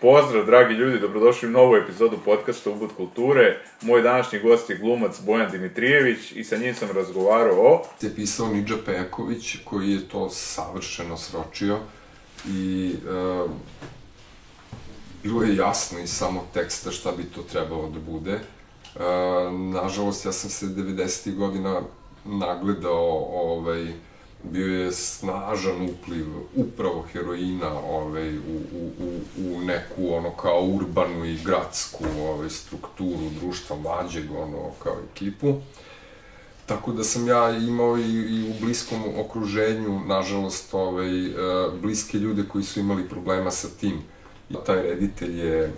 Pozdrav, dragi ljudi, dobrodošli u novu epizodu podcasta Ubud kulture. Moj današnji gost je glumac Bojan Dimitrijević i sa njim sam razgovarao o... je pisao Nidža Peković, koji je to savršeno sročio i e, bilo je jasno iz samog teksta šta bi to trebalo da bude. E, nažalost, ja sam se 90. godina nagledao ovaj, bio je snažan upliv upravo heroina ovaj, u, u, u, u neku ono kao urbanu i gradsku ovaj, strukturu društva mlađeg ono kao ekipu. Tako da sam ja imao i, i u bliskom okruženju, nažalost, ovaj, bliske ljude koji su imali problema sa tim. I taj reditelj je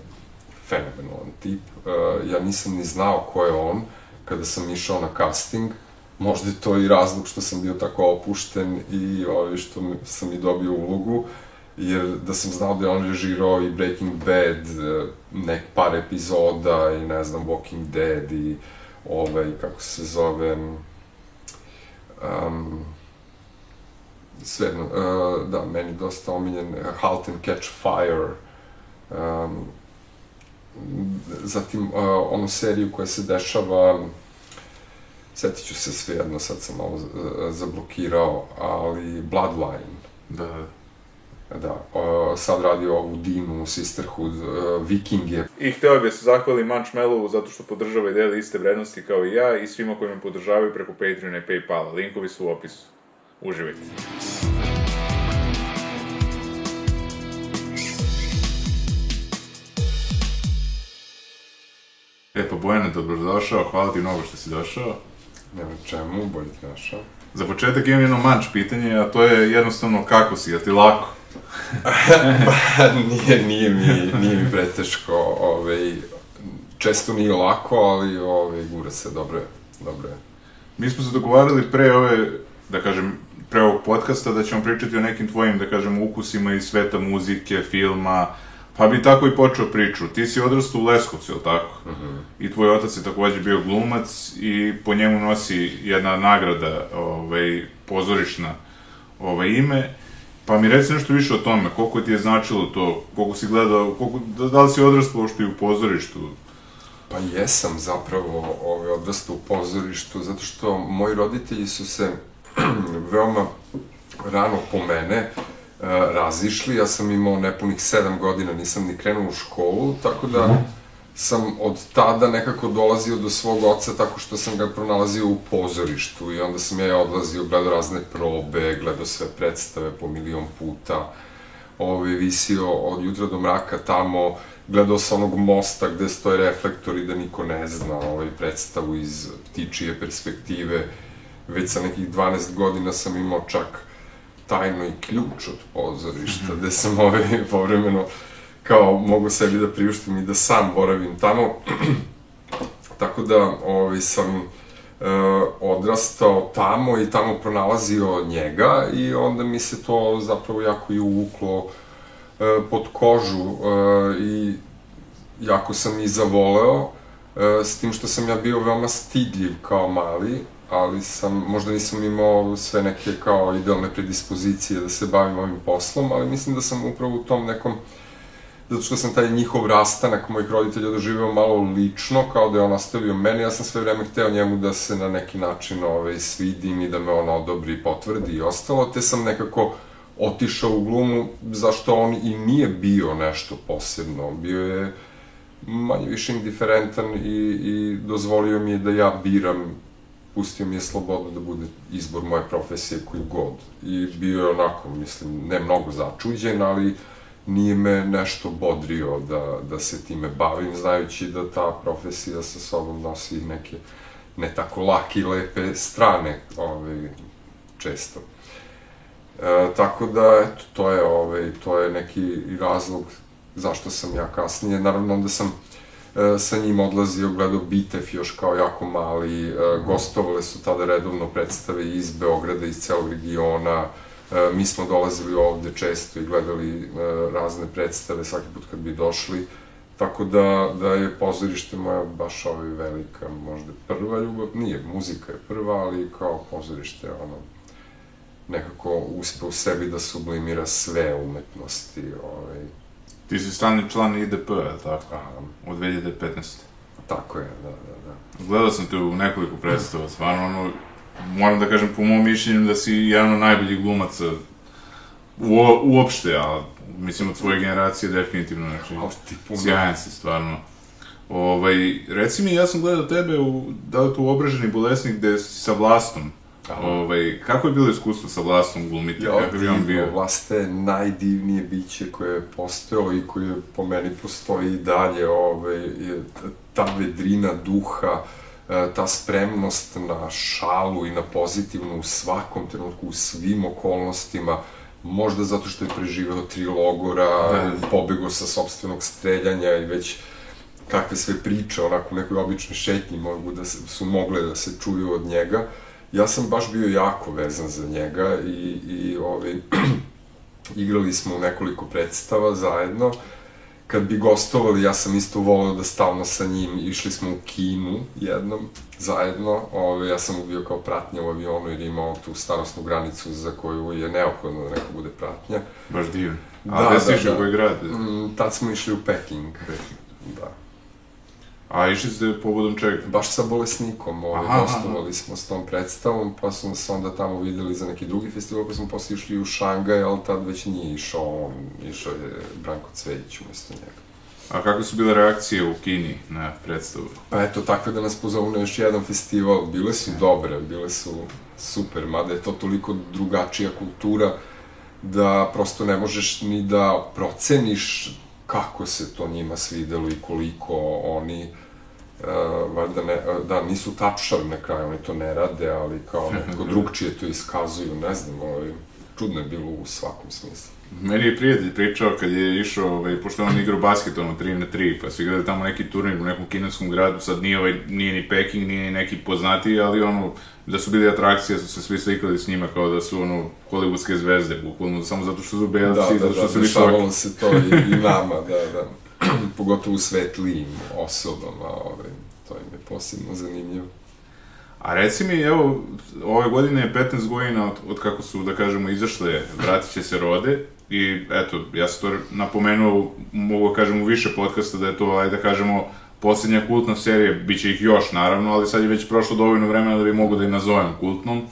fenomenalan tip. E, ja nisam ni znao ko je on kada sam išao na casting možda je to i razlog što sam bio tako opušten i ovaj, što sam i dobio ulogu, jer da sam znao da je on režirao i Breaking Bad, e, nek par epizoda i ne znam, Walking Dead i ovaj, kako se zove, um, svejedno, uh, da, meni dosta omiljen, Halt and Catch Fire, um, zatim uh, onu seriju koja se dešava setit ću se sve jedno, sad sam malo zablokirao, ali Bloodline. Da. Da, o, sad radi ovu Dinu, Sisterhood, uh, Vikinge. I hteo bih da se zahvali Manchmellovu zato što podržava i deli iste vrednosti kao i ja i svima koji me podržavaju preko Patreona i Paypala. Linkovi su u opisu. Uživajte. E pa Bojane, dobrodošao, hvala ti mnogo što si došao. Nema čemu, bolje te našao. Za početak imam jedno manč pitanje, a to je jednostavno kako si, je ti lako? pa, nije, nije mi, nije mi preteško, ovaj, često nije lako, ali ovaj, gura se, dobro je, dobro je. Mi smo se dogovarali pre ove, da kažem, pre ovog podcasta da ćemo pričati o nekim tvojim, da kažem, ukusima iz sveta muzike, filma, Pa bi tako i počeo priču. Ti si odrastao u Leskovcu, ili tako? Uh -huh. I tvoj otac je takođe bio glumac i po njemu nosi jedna nagrada, ovaj, pozorišna ovaj, ime. Pa mi reci nešto više o tome, koliko ti je značilo to, koliko si gledao, koliko, da, da li si odrastao uopšte i u pozorištu? Pa jesam zapravo ovaj, odrastao u pozorištu, zato što moji roditelji su se veoma rano po mene razišli, ja sam imao nepunih sedam godina, nisam ni krenuo u školu, tako da mm -hmm. sam od tada nekako dolazio do svog oca tako što sam ga pronalazio u pozorištu i onda sam ja odlazio, gledao razne probe, gledao sve predstave po milion puta, ovaj, visio od jutra do mraka tamo, gledao sa onog mosta gde stoje reflektori da niko ne zna ovaj, predstavu iz ptičije perspektive. Već sa nekih 12 godina sam imao čak tajno i ključ od pozorišta, gde sam ovaj, povremeno kao mogu sebi da priuštim i da sam boravim tamo. Tako da ovaj, sam e, odrastao tamo i tamo pronalazio njega i onda mi se to zapravo jako i uvuklo e, pod kožu e, i jako sam i zavoleo, e, s tim što sam ja bio veoma stidljiv kao mali, ali sam, možda nisam imao sve neke kao idealne predispozicije da se bavim ovim poslom, ali mislim da sam upravo u tom nekom, zato što sam taj njihov rastanak mojih roditelja doživeo malo lično, kao da je on ostavio mene, ja sam sve vreme hteo njemu da se na neki način ovaj, svidim i da me on odobri potvrdi i ostalo, te sam nekako otišao u glumu, zašto on i nije bio nešto posebno, bio je manje više indiferentan i, i dozvolio mi je da ja biram pustio mi je slobodno da bude izbor moje profesije koju god. I bio je onako, mislim, ne mnogo začuđen, ali nije me nešto bodrio da, da se time bavim, znajući da ta profesija sa sobom nosi neke ne tako lake i lepe strane, ovaj, često. E, tako da, eto, to je, ovaj, to je neki razlog zašto sam ja kasnije, naravno onda sam sa njim odlazio, gledao Bitev još kao jako mali, e, gostovale su tada redovno predstave iz Beograda, iz celog regiona, e, mi smo dolazili ovde često i gledali razne predstave svaki put kad bi došli, tako da, da je pozorište moja baš ovaj velika, možda prva ljubav, nije, muzika je prva, ali kao pozorište, ono, nekako uspe u sebi da sublimira sve umetnosti, ovaj, Ti si stalni član IDP, je li tako? Od 2015. tako je, da, da, da. Gledao sam te u nekoliko predstava, stvarno, ono, moram da kažem, po mom mišljenju, da si jedan od najboljih glumaca uo, uopšte, a mislim od svoje generacije definitivno, znači, sjajan si, stvarno. Ovaj, reci mi, ja sam gledao tebe u, da li tu obraženi bolesnik gde si sa vlastom. Ovaj, kako je bilo iskustvo sa vlastom glumiti? Ja, kako bi on bio? Vlasta je najdivnije biće koje je postojalo i koje po meni postoji i dalje. Ovaj, je ta vedrina duha, e, ta spremnost na šalu i na pozitivnu u svakom trenutku, u svim okolnostima, možda zato što je preživeo tri logora, Da. pobegao sa sobstvenog streljanja i već kakve sve priče, onako u nekoj običnoj šetnji mogu da se, su mogle da se čuju od njega. Ja sam baš bio jako vezan za njega i, i ovaj, igrali smo nekoliko predstava zajedno. Kad bi gostovali, ja sam isto volao da stalno sa njim, išli smo u kinu jednom zajedno, Ove, ja sam mu bio kao pratnja u avionu jer je imao tu starostnu granicu za koju je neophodno da neko bude pratnja. Baš divno. Da, A si da, išao, da. u koji grad? Mm, tad smo išli u Peking. Da. A išli ste povodom čega? baš sa bolesnikom, ovaj, Aha, gostovali smo s tom predstavom, pa smo se onda tamo videli za neki drugi festival, pa smo posle išli u Šangaj, ali tad već nije išao on, išao je Branko Cvejić umesto njega. A kako su bile reakcije u Kini na predstavu? Pa eto, takve da nas pozovu na još jedan festival, bile su dobre, bile su super, mada je to toliko drugačija kultura, da prosto ne možeš ni da proceniš kako se to njima svidelo i koliko oni uh, valjda ne, da, nisu tapšali na kraju, oni to ne rade, ali kao nekako drugčije to iskazuju, ne znam, ovaj, čudno je bilo u svakom smislu. Meni je prijatelj pričao kad je išao, ovaj, pošto on igrao basket ono 3 na 3, pa su igrali tamo neki turnir u nekom kineskom gradu, sad nije, ovaj, nije ni Peking, nije ni neki poznatiji, ali ono, da su bili atrakcije, su se svi slikali s njima kao da su ono hollywoodske zvezde, bukvalno, samo zato što su belci, Da, da, zato što da, su visoki. dešavalo se to i, i nama, da, da. Pogotovo svetlijim osobama, ovaj, to im je posebno zanimljivo. A reci mi, evo, ove godine je 15 godina od, od kako su, da kažemo, izašle Vratit će se rode i eto, ja sam to napomenuo, mogu da kažem u više podcasta da je to, ajde da kažemo, poslednja kultna serija, bit će ih još naravno, ali sad je već prošlo dovoljno vremena da bi mogu da je nazovem kultnom.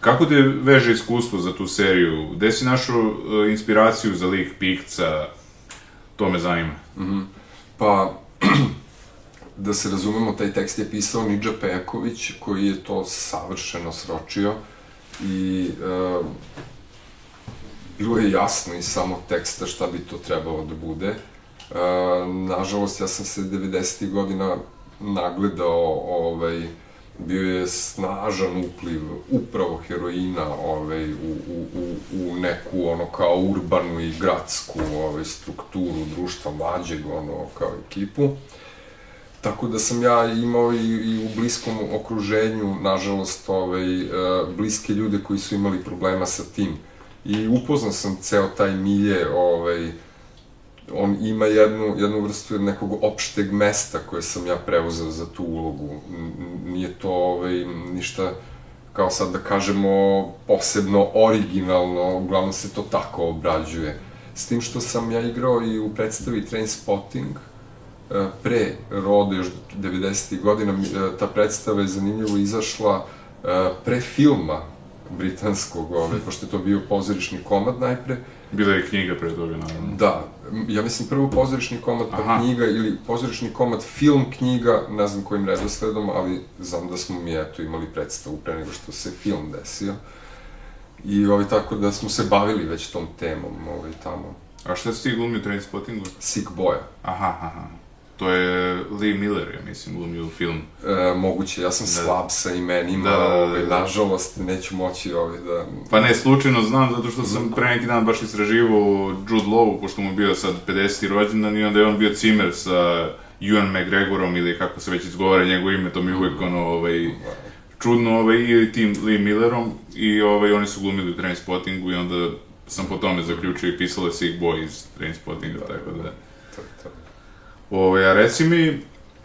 Kako te veže iskustvo za tu seriju? Gde si našao e, inspiraciju za lik Pikca? To me zanima. Pa, da se razumemo, taj tekst je pisao Nidža Peković, koji je to savršeno sročio i e, bilo je jasno iz samog teksta šta bi to trebalo da bude. E, nažalost, ja sam se 90. godina nagledao, ovaj, bio je snažan upliv upravo heroina ovaj, u, u, u, u neku ono kao urbanu i gradsku ovaj, strukturu društva mlađeg ono kao ekipu. Tako da sam ja imao i, i u bliskom okruženju, nažalost, ovaj, e, bliske ljude koji su imali problema sa tim. I upoznao sam ceo taj milje, ovaj, on ima jednu, jednu vrstu nekog opšteg mesta koje sam ja preuzeo za tu ulogu. Nije to ovaj, ništa, kao sad da kažemo, posebno originalno, uglavnom se to tako obrađuje. S tim što sam ja igrao i u predstavi Trainspotting, e, pre rode, još 90. godina, mi- e, ta predstava je zanimljivo izašla e, pre filma britanskog, ovaj, pošto je to bio pozorišni komad najpre, Bila je knjiga pre toga, naravno. Da, ja mislim prvo pozorišni komad pa Aha. knjiga ili pozorišni komad film knjiga, ne znam kojim redosledom, ali znam da smo mi eto imali predstavu pre nego što se film desio. I ovaj, tako da smo se bavili već tom temom ovaj, tamo. A šta si ti glumio u Trainspottingu? Sick Boya. Aha, aha. To je Lee Miller, ja mislim, glumio u film. E, moguće, ja sam Da. slab sa imenima, Da, da, da, ovaj, da. nažalost neću moći ovaj, da... Pa ne, slučajno znam, zato što sam pre neki dan baš istraživao Jude Law, pošto mu je bio sad 50. rođendan i onda je on bio cimer sa Ewan McGregorom ili kako se već izgovara njegovo ime, to mi je uvek ono, ovaj, čudno, ovaj, i tim Lee Millerom i ovaj, oni su glumili u Trainspottingu i onda sam po tome zaključio i pisala Sick Boy iz Trainspottinga, tako da... To, to. Ove, a reci mi,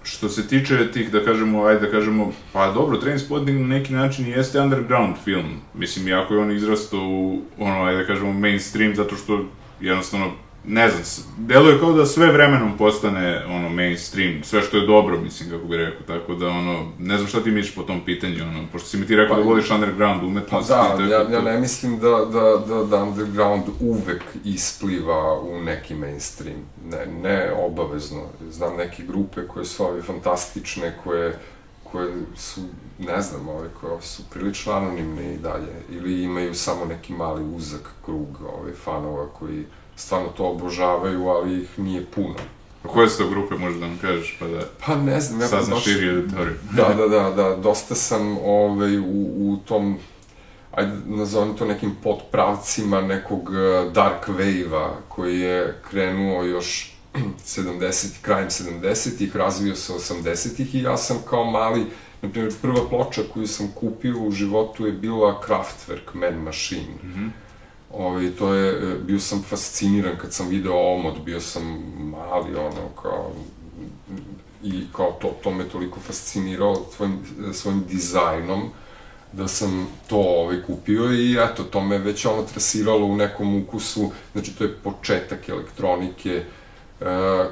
što se tiče tih, da kažemo, ajde da kažemo, pa dobro, Trainspotting na neki način jeste underground film. Mislim, iako je on izrastao u, ono, ajde da kažemo, mainstream, zato što jednostavno ne znam, deluje kao da sve vremenom postane, ono, mainstream, sve što je dobro, mislim, kako bi rekao, tako da, ono, ne znam šta ti misliš po tom pitanju, ono, pošto si mi ti rekao Pa- da voliš underground Pa umetnost. da, i tako ja, ja ne mislim da, da, da, da underground uvek ispliva u neki mainstream. Ne, ne obavezno. Znam neke grupe koje su ove fantastične, koje, koje su, ne znam, ove koje su prilično anonimne i dalje. Ili imaju samo neki mali uzak krug ove fanova koji stvarno to obožavaju, ali ih nije puno. Koje su to grupe, možda da nam kažeš, pa da Pa ne znam, ja saznaš baš- širi auditoriju. Da, da, da, da, dosta sam ovaj, u, u tom, ajde nazovem to nekim potpravcima nekog eh, dark wave-a koji je krenuo još 70, krajem 70-ih, razvio se 80-ih i ja sam kao mali, na primjer, prva ploča koju sam kupio u životu je bila Kraftwerk Man Machine. Mhm. Ovaj, to je, e, bio sam fasciniran kad sam video omot, bio sam mali, ono, kao, i kao to, to me toliko fasciniralo svojim, svojim dizajnom, da sam to ovaj, kupio i eto, to me već ono trasiralo u nekom ukusu, znači to je početak elektronike, Uh,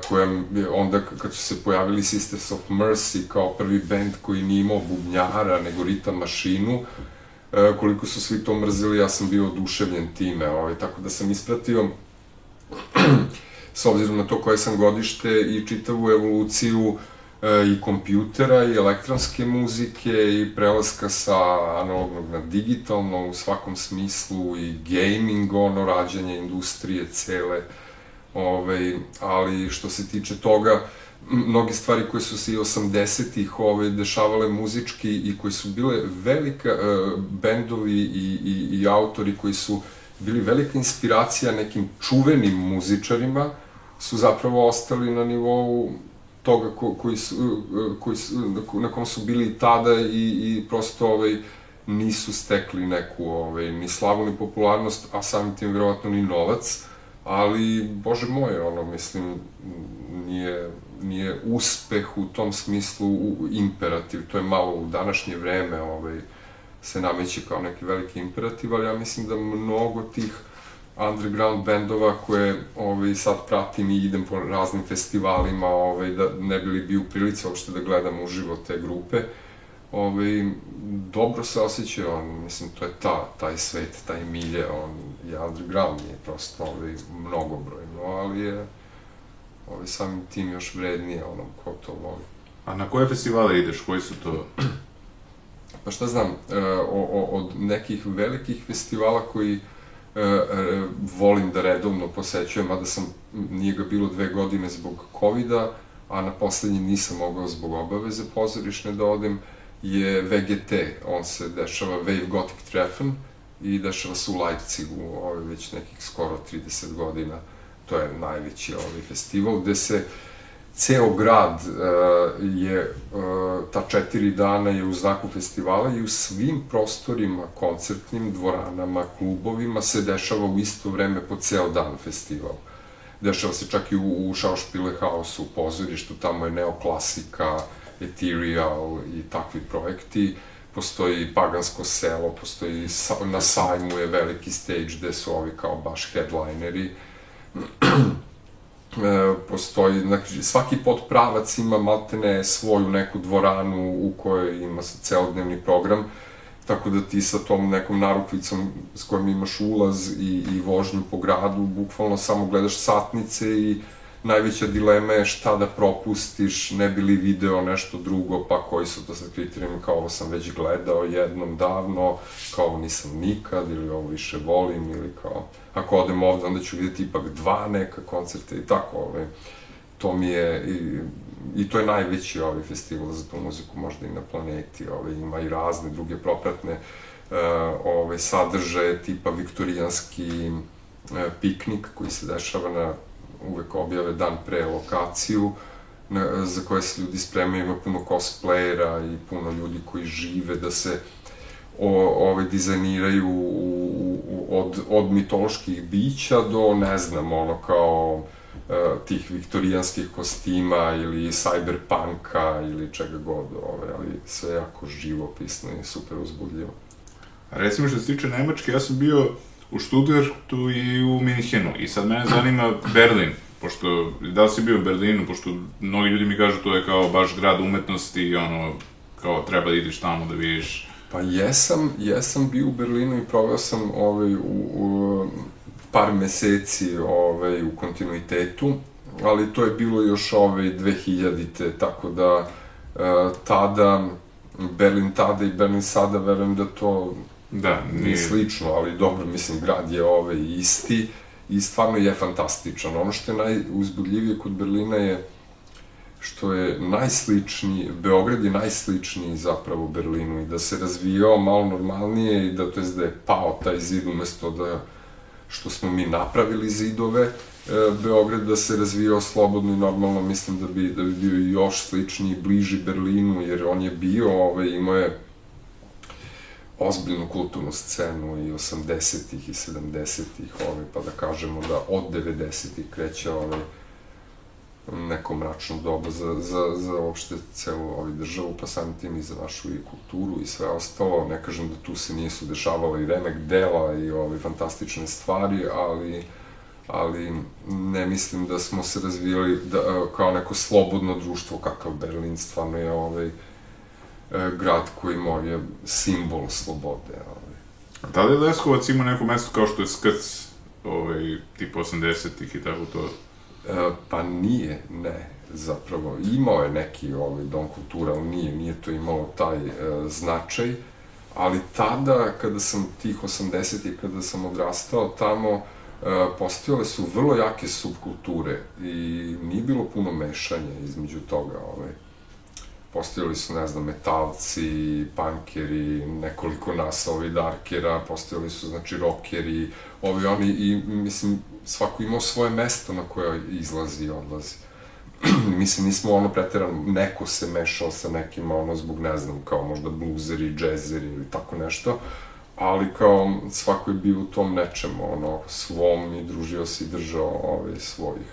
koja je onda kad su se pojavili Sisters of Mercy kao prvi bend koji nije imao bubnjara nego ritam mašinu e, koliko su svi to mrzeli, ja sam bio oduševljen time, ovaj, tako da sam ispratio s obzirom na to koje sam godište i čitavu evoluciju e, i kompjutera i elektronske muzike i prelaska sa analognog na digitalno u svakom smislu i gaming, ono, rađanje industrije cele, ovaj, ali što se tiče toga, mnoge stvari koje su se i 80-ih ovaj, dešavale muzički i koje su bile velika, uh, bendovi i, i, i autori koji su bili velika inspiracija nekim čuvenim muzičarima, su zapravo ostali na nivou toga ko, koji su, uh, koji su, na ko- na kom su bili i tada i, i prosto ovaj, nisu stekli neku ovaj, ni slavu ni popularnost, a samim tim verovatno ni novac, ali, bože moj, ono, mislim, nije, nije uspeh u tom smislu imperativ, to je malo u današnje vreme, ovaj, se nameće kao neki veliki imperativ, ali ja mislim da mnogo tih underground bendova koje ovaj, sad pratim i idem po raznim festivalima, ovaj, da ne bi li bio u prilici uopšte da gledam uživo te grupe, ovaj, dobro se osjeća, on, mislim, to je ta, taj svet, taj milje, on je underground, je prosto ovaj, mnogobrojno, ali je ovaj, samim tim još vrednije onom ko to voli. A na koje festivale ideš? Koji su to? Pa šta znam, e, o, o, od nekih velikih festivala koji e, e, volim da redovno posećujem, mada sam, nije ga bilo dve godine zbog covida, a na poslednji nisam mogao zbog obaveze pozorišne da odem, je VGT, on se dešava Wave Gothic Treffen i dešava se u Leipzigu, ovaj, već nekih skoro 30 godina. To je najveći ovaj festival, gde se ceo grad uh, je, uh, ta četiri dana je u znaku festivala i u svim prostorima, koncertnim, dvoranama, klubovima se dešava u isto vreme po ceo dan festival. Dešava se čak i u, u Schauspielhausu, u pozorištu, tamo je neoklasika, ethereal i takvi projekti. Postoji pagansko selo, postoji na sajmu je veliki stage gde su ovi kao baš headlineri e, postoji, znači svaki podpravac ima maltene svoju neku dvoranu u kojoj ima celodnevni program, tako da ti sa tom nekom narukvicom s kojom imaš ulaz i, i vožnju po gradu, bukvalno samo gledaš satnice i najveća dilema je šta da propustiš, ne bi li video nešto drugo, pa koji su to sad kriterijumi, kao ovo sam već gledao jednom davno, kao ovo nisam nikad, ili ovo više volim, ili kao, ako odem ovde, onda ću videti ipak dva neka koncerta i tako, ovaj, to mi je, i, i to je najveći ovaj festival za tu muziku možda i na planeti, ovaj, ima i razne druge propratne uh, ovaj, sadržaje, tipa viktorijanski uh, piknik koji se dešava na uvek objave dan pre lokaciju, na, za koje se ljudi spremaju, ima puno cosplayera i puno ljudi koji žive da se o, ove, dizajniraju u, u, od, od mitoloških bića do, ne znam, ono, kao e, tih viktorijanskih kostima ili cyberpunka ili čega god, ove, ali sve jako živopisno i super uzbudljivo. A recimo što se tiče Nemačke, ja sam bio u Stuttgartu i u Minhenu. I sad mene zanima Berlin, pošto, da li si bio u Berlinu, pošto mnogi ljudi mi kažu to je kao baš grad umetnosti i ono, kao treba da ideš tamo da vidiš. Pa jesam, jesam bio u Berlinu i proveo sam ovaj, u, u par meseci ovaj, u kontinuitetu, ali to je bilo još ovaj 2000-te, tako da e, tada, Berlin tada i Berlin sada, verujem da to Da, nije nije... slično, ali dobro, mislim, grad je ovaj isti i stvarno je fantastičan. Ono što je najuzbudljivije kod Berlina je što je najsličniji, Beograd je najsličniji zapravo Berlinu i da se razvijao malo normalnije i da, to jest da je pao taj zid umesto da što smo mi napravili zidove, e, Beograd da se razvijao slobodno i normalno, mislim da bi, da bi bio još sličniji, bliži Berlinu, jer on je bio, ovaj, imao je ozbiljnu kulturnu scenu i 80-ih i 70-ih, ovaj, pa da kažemo da od 90-ih kreće ovaj, neko mračno doba za, za, za uopšte celu ovaj, državu, pa samim tim i za našu i kulturu i sve ostalo. Ne kažem da tu se nisu dešavala i remek dela i ovaj, fantastične stvari, ali ali ne mislim da smo se razvijali da, kao neko slobodno društvo kakav Berlin stvarno je ovaj, grad koji ima je simbol slobode. Ovaj. Da li Leskovac ima neko mesto kao što je Skrc, ovaj, tipa 80-ih i tako to? E, pa nije, ne, zapravo. Imao je neki ovaj, dom kultura, ali nije, nije to imalo taj e, značaj, ali tada, kada sam tih 80-ih, kada sam odrastao tamo, e, postojale su vrlo jake subkulture i nije bilo puno mešanja između toga. Ovaj. Postojali su, ne znam, metalci, pankeri, nekoliko nas, ovi darkera, postojali su, znači, rockeri, ovi oni, i mislim, svako imao svoje mesto na koje izlazi i odlazi. mislim, nismo ono preterano, neko se mešao sa nekima, ono, zbog, ne znam, kao možda bluzeri, džezeri ili tako nešto, ali kao svako je bio u tom nečemu, ono, svom i družio se i držao ove, svojih.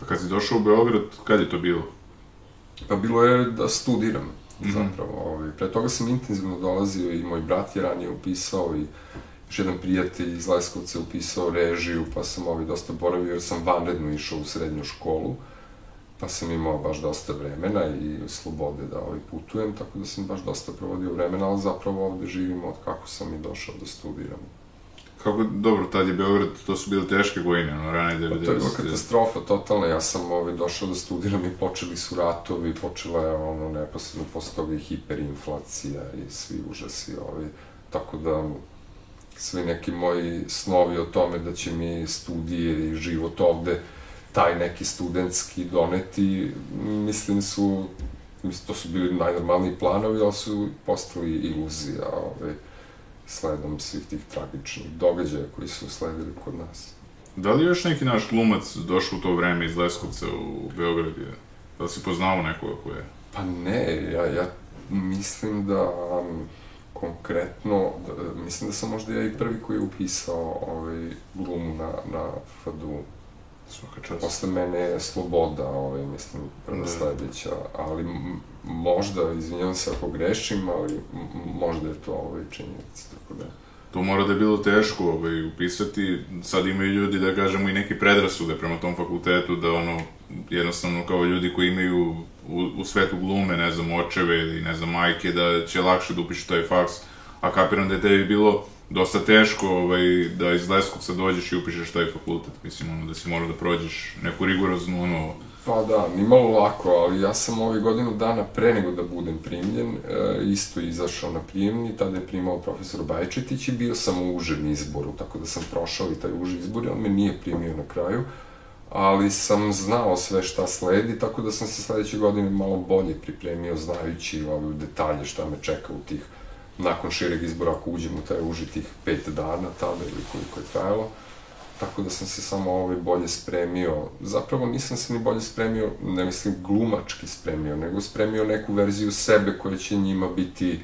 A kad si došao u Beograd, kad je to bilo? Pa bilo je da studiram, mm -hmm. zapravo. Ovaj. Pre toga sam intenzivno dolazio i moj brat je ranije upisao i još jedan prijatelj iz Leskovca upisao režiju, pa sam ovaj dosta boravio jer sam vanredno išao u srednju školu, pa sam imao baš dosta vremena i slobode da ovaj putujem, tako da sam baš dosta provodio vremena, ali zapravo ovde živim od kako sam i došao da studiram. Kako, dobro, tad je Beograd, to su bile teške godine, ono, rane 90. Pa to je bila katastrofa, totalna, ja sam ovaj, došao da studiram i počeli su ratovi, počela je ono, neposredno posle toga i hiperinflacija i svi užasi, ovaj, tako da svi neki moji snovi o tome da će mi studije i život ovde, taj neki studentski doneti, mislim su, mislim, to su bili najnormalniji planovi, ali su postali iluzija, ovaj, sledom svih tih tragičnih događaja koji su sledili kod nas. Da li je još neki naš glumac došao u to vreme iz Leskovca u Beograd? Da li si poznao nekoga ko je? Pa ne, ja, ja mislim da um, konkretno, da, mislim da sam možda ja i prvi koji je upisao ovaj, glumu na, na FADU. Svaka čast. Posle mene je Sloboda, ovaj, mislim, prva Da. sledeća, ali možda, izvinjavam se ako grešim, ali možda je to ovaj, činjenica, tako da... To mora da je bilo teško ovaj, upisati. Sad imaju ljudi, da kažemo, i neke predrasude prema tom fakultetu, da ono, jednostavno kao ljudi koji imaju u, u svetu glume, ne znam, očeve ili ne znam, majke, da će lakše da upišu taj faks. A kapiram da je tebi bilo dosta teško ovaj, da iz Leskovca dođeš i upišeš taj fakultet. Mislim, ono, da si morao da prođeš neku rigoroznu, ono, Pa da, nimalo lako, ali ja sam ove godinu dana pre nego da budem primljen, e, isto izašao na prijemni, tada je primao profesor Bajčetić i bio sam u užem izboru, tako da sam prošao i taj uži izbor i on me nije primio na kraju, ali sam znao sve šta sledi, tako da sam se sledeće godine malo bolje pripremio, znajući ove detalje šta me čeka u tih, nakon šireg izbora, ako uđem u taj uži tih pet dana tada ili koliko je trajalo tako da sam se samo ovaj bolje spremio. Zapravo nisam se ni bolje spremio, ne mislim glumački spremio, nego spremio neku verziju sebe koja će njima biti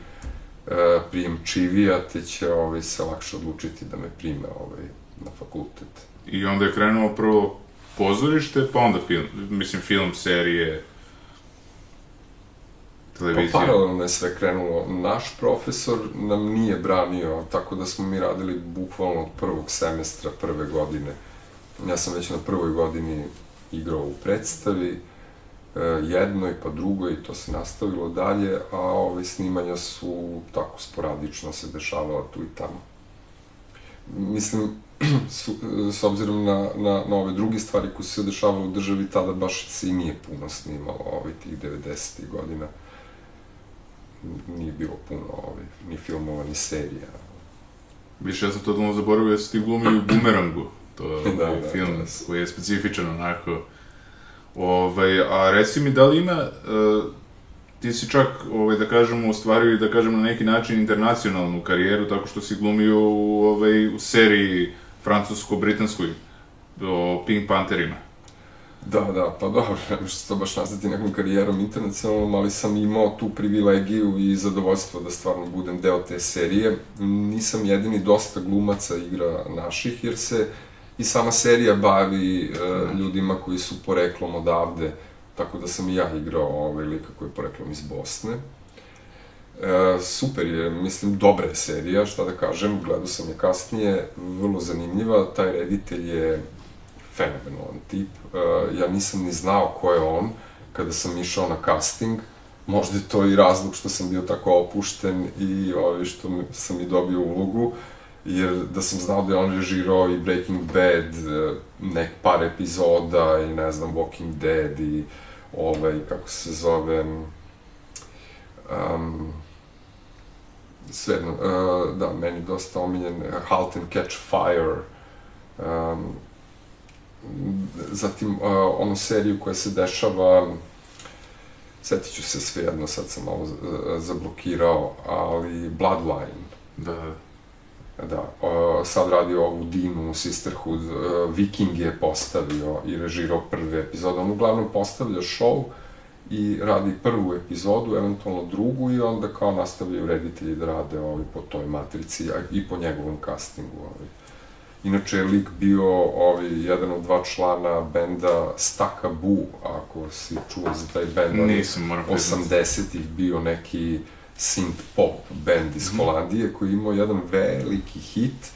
e, prijemčivija, te će ovaj, se lakše odlučiti da me prime ovaj, na fakultet. I onda je krenuo prvo pozorište, pa onda film, mislim film, serije. Televizije? Pa paralelno je sve krenulo. Naš profesor nam nije branio, tako da smo mi radili bukvalno od prvog semestra prve godine. Ja sam već na prvoj godini igrao u predstavi, e, jednoj pa drugoj to se nastavilo dalje, a ove snimanja su tako sporadično se dešavala tu i tamo. Mislim, su, s obzirom na, na, na ove druge stvari koje se dešavale u državi, tada baš se i nije puno snimalo ovaj, tih 90. godina. Nije bilo puno ovaj, ni filmova, ni serija. Više, ja sam totalno zaboravio da si ti glumio u Bumerangu. To je Da, ovaj da, film je. koji je specifičan onako. Ovaj, a reci mi, da li ima, uh, ti si čak, ovaj, da kažemo, ostvario i da kažem na neki način internacionalnu karijeru, tako što si glumio u, ovaj, u seriji francusko-britanskoj o Pink Pantherima. Da, da, pa dobro, ne možeš se to baš nazvati nekom karijerom internacionalnom, ali sam imao tu privilegiju i zadovoljstvo da stvarno budem deo te serije. Nisam jedini, dosta glumaca igra naših, jer se i sama serija bavi e, ljudima koji su poreklom odavde, tako da sam i ja igrao ovaj lika koji je poreklom iz Bosne. E, super je, mislim, dobra je serija, šta da kažem, gledao sam je kasnije, vrlo zanimljiva, taj reditelj je fenomenalan tip. Uh, ja nisam ni znao ko je on kada sam išao na casting. Možda je to i razlog što sam bio tako opušten i ovaj, što sam i dobio ulogu, jer da sam znao da je on režirao i Breaking Bad, uh, nek par epizoda i ne znam, Walking Dead i ovaj, kako se zove, um, svejedno, uh, da, meni dosta omiljen, Halt and Catch Fire, um, zatim uh, onu seriju koja se dešava setit ću se svejedno, sad sam malo uh, zablokirao, ali Bloodline, Da, da, uh, sad radi ovu Dinu, Sisterhood, Viking je postavio i režirao prve epizode, on uglavnom postavlja show i radi prvu epizodu, eventualno drugu i onda kao nastavljaju reditelji da rade ovaj, po toj matrici i po njegovom castingu. Ovaj. Inače je lik bio ovaj, jedan od dva člana benda Staka Bu, ako si čuo za taj bend. on nisam, moram priznati. 80-ih bio neki synth pop band iz Holandije koji je imao jedan veliki hit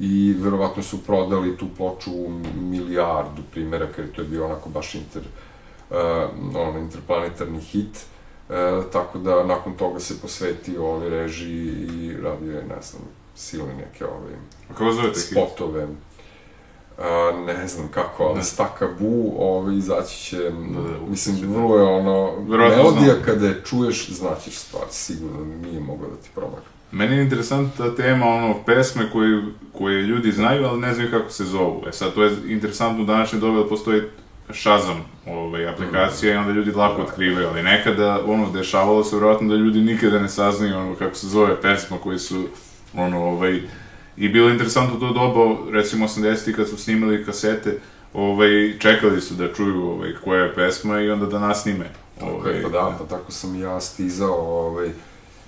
i verovatno su prodali tu ploču u milijardu primjeraka jer to je bio onako baš inter, uh, ono, interplanetarni hit. Uh, tako da nakon toga se posvetio ovoj režiji i radio je, znam, silne neke ove A kako zovete spotove. A, ne znam kako, ali. Staka Bu, ovaj, izaći će, da, mislim, će, vrlo je ono, Verovatno melodija znam. kada je čuješ, znaćeš stvar, sigurno nije mogla da ti promakne. Meni je interesantna tema, ono, pesme koje, koje ljudi znaju, ali ne znaju kako se zovu. E sad, to je interesantno u današnje dobe, da postoji Shazam, ovaj, aplikacija i onda ljudi lako Da. otkrivaju, ali nekada, ono, dešavalo se vjerojatno da ljudi nikada ne saznaju, ono, kako se zove pesma koji su, ono, ovaj, i bilo je interesantno to doba, recimo 80-ih kad su snimali kasete, ovaj, čekali su da čuju, ovaj, koja je pesma i onda da nas snime. Tako je, pa da, pa tako sam ja stizao, ovaj,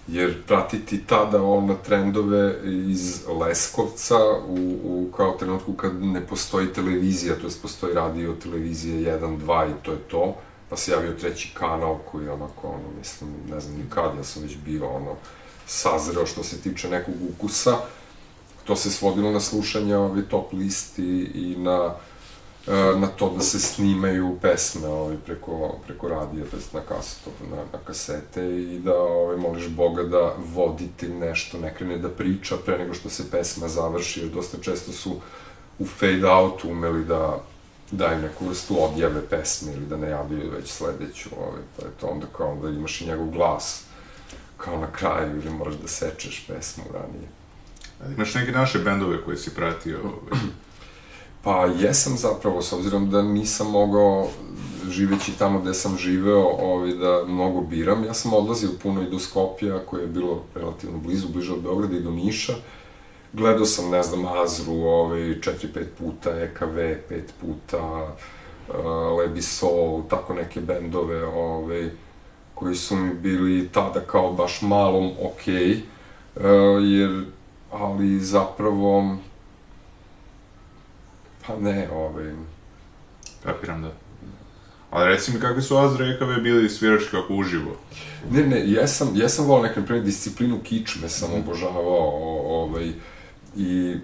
jer pratiti tada ono trendove iz Leskovca u, u kao trenutku kad ne postoji televizija, to jest postoji radio, televizija 1, 2 i to je to, pa se javio treći kanal koji onako, ono, mislim, ne znam ni kad, ja sam već bio, ono, sazreo što se tiče nekog ukusa, to se svodilo na slušanje ove top listi i na e, na to da se snimaju pesme ovaj, preko, preko radija, jest na kasetu, na, na kasete i da ovaj, moliš Boga da voditelj nešto ne krene da priča pre nego što se pesma završi, jer dosta često su u fade outu umeli da daju neku vrstu odjave pesme ili da najavljaju već sledeću, ovaj, pa je to onda kao da imaš i njegov glas kao na kraju ili moraš da sečeš pesmu ranije. Imaš neke naše bendove koje si pratio, ovaj, Pa jesam zapravo, s obzirom da nisam mogao, živeći tamo gde sam živeo, ovaj, da mnogo biram. Ja sam odlazio puno i do Skopja, koje je bilo relativno blizu, bliže od Beograda i do Niša. Gledao sam, ne znam, Azru, ovaj, 4-5 puta, EKV 5 puta, uh, Lebi Soul, tako neke bendove, ovaj, koji su mi bili tada kao baš malom okej, uh, jer, ali zapravo, pa ne, ovaj, kapiram da. Ali reci mi kakvi su EKV bili svirački kako uživo? Ne, ne, jesam, jesam volao neku, na primjer, disciplinu kičme sam obožavao, o, ovaj, i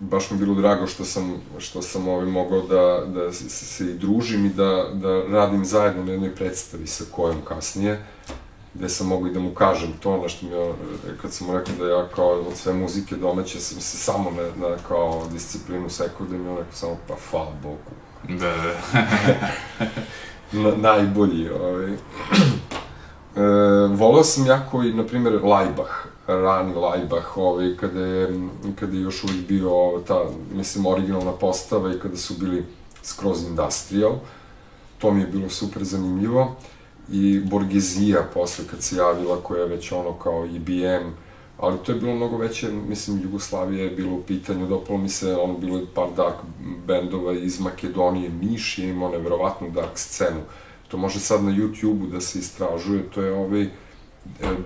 baš mi je bilo drago što sam, što sam ovaj, mogao da, da se, se i družim i da, da radim zajedno na jednoj predstavi sa kojom kasnije, gde sam mogao i da mu kažem to, na što mi je, kad sam mu rekao da ja kao od sve muzike domaće sam se samo na, na kao disciplinu sekao, da mi je on rekao samo pa hvala Bogu. Da, da. na, najbolji, ovaj. e, volao sam jako i, na primjer, Laibach, rani Laibach, ovaj, kada je, kada je još uvijek bio ta, mislim, originalna postava i kada su bili skroz industrial. To mi je bilo super zanimljivo. I Borgezija, posle kad se javila, koja je već ono kao IBM, ali to je bilo mnogo veće, mislim, Jugoslavija je bilo u pitanju, dopalo mi se, ono, bilo je par dark bendova iz Makedonije, Niš je imao nevjerovatnu dark scenu. To može sad na YouTube-u da se istražuje, to je ovaj,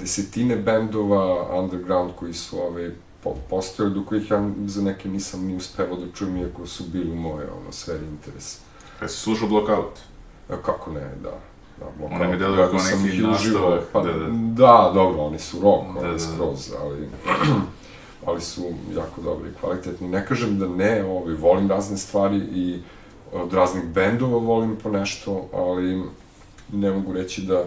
desetine bendova underground koji su po, postojali, do kojih ja za neke nisam ni uspevao da čujem, iako su bili moje ono, sferi interesa. Jesi slušao Blockout? E, kako ne, da. Da, One mi deluju kao neki nastavak. Pa, da, da. da, dobro, oni su rock, da, oni da, skroz, ali, ali su jako dobri i kvalitetni. Ne kažem da ne, ovaj, volim razne stvari i od raznih bendova volim po nešto, ali ne mogu reći da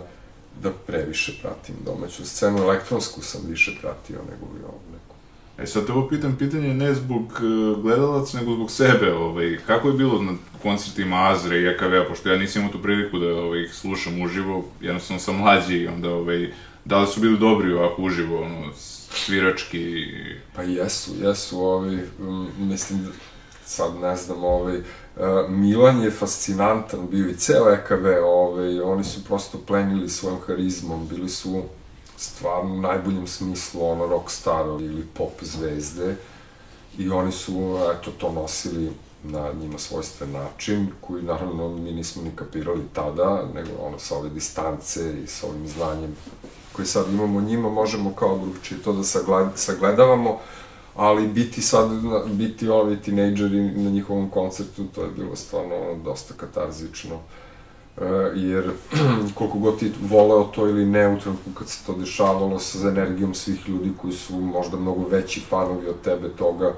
da previše pratim domaću scenu, elektronsku sam više pratio nego li ovu neku. E sad te ovo pitam pitanje ne zbog uh, gledalaca, nego zbog sebe, ovaj, kako je bilo na koncertima Azre i EKV-a, pošto ja nisam imao tu priliku da ovaj, ih slušam uživo, jednostavno sam mlađi i onda, ovaj, da li su bili dobri ovako uživo, ono, svirački? Pa jesu, jesu, ovaj, mislim, sad ne znam, ovaj, Uh, Milan je fascinantan bio i ceo EKV, ovaj, oni su prosto plenili svojom harizmom, bili su stvarno u najboljem smislu ono rockstar ili pop zvezde i oni su eto to nosili na njima svojstven način, koji naravno mi nismo ni kapirali tada, nego ono sa ove distance i sa ovim znanjem koji sad imamo njima, možemo kao drugčije to da sagledavamo, ali biti sad, biti ovi tinejdžeri na njihovom koncertu, to je bilo stvarno dosta katarzično. E, jer koliko god ti voleo to ili ne u trenutku kad se to dešavalo sa energijom svih ljudi koji su možda mnogo veći fanovi od tebe toga,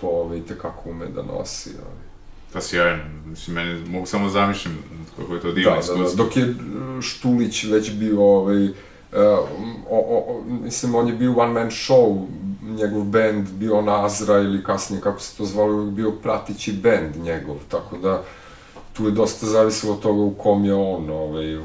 to ove, i tekako ume da nosi. Ali. Pa sjajno, mislim, meni mogu samo zamišljam kako je to divno da, da, da, dok je Štulić već bio ovaj, Uh, o, o, mislim, on je bio one man show, njegov band bio Nazra ili kasnije kako se to zvalo, bio pratići band njegov, tako da tu je dosta zavisilo od toga u kom je on, ovaj,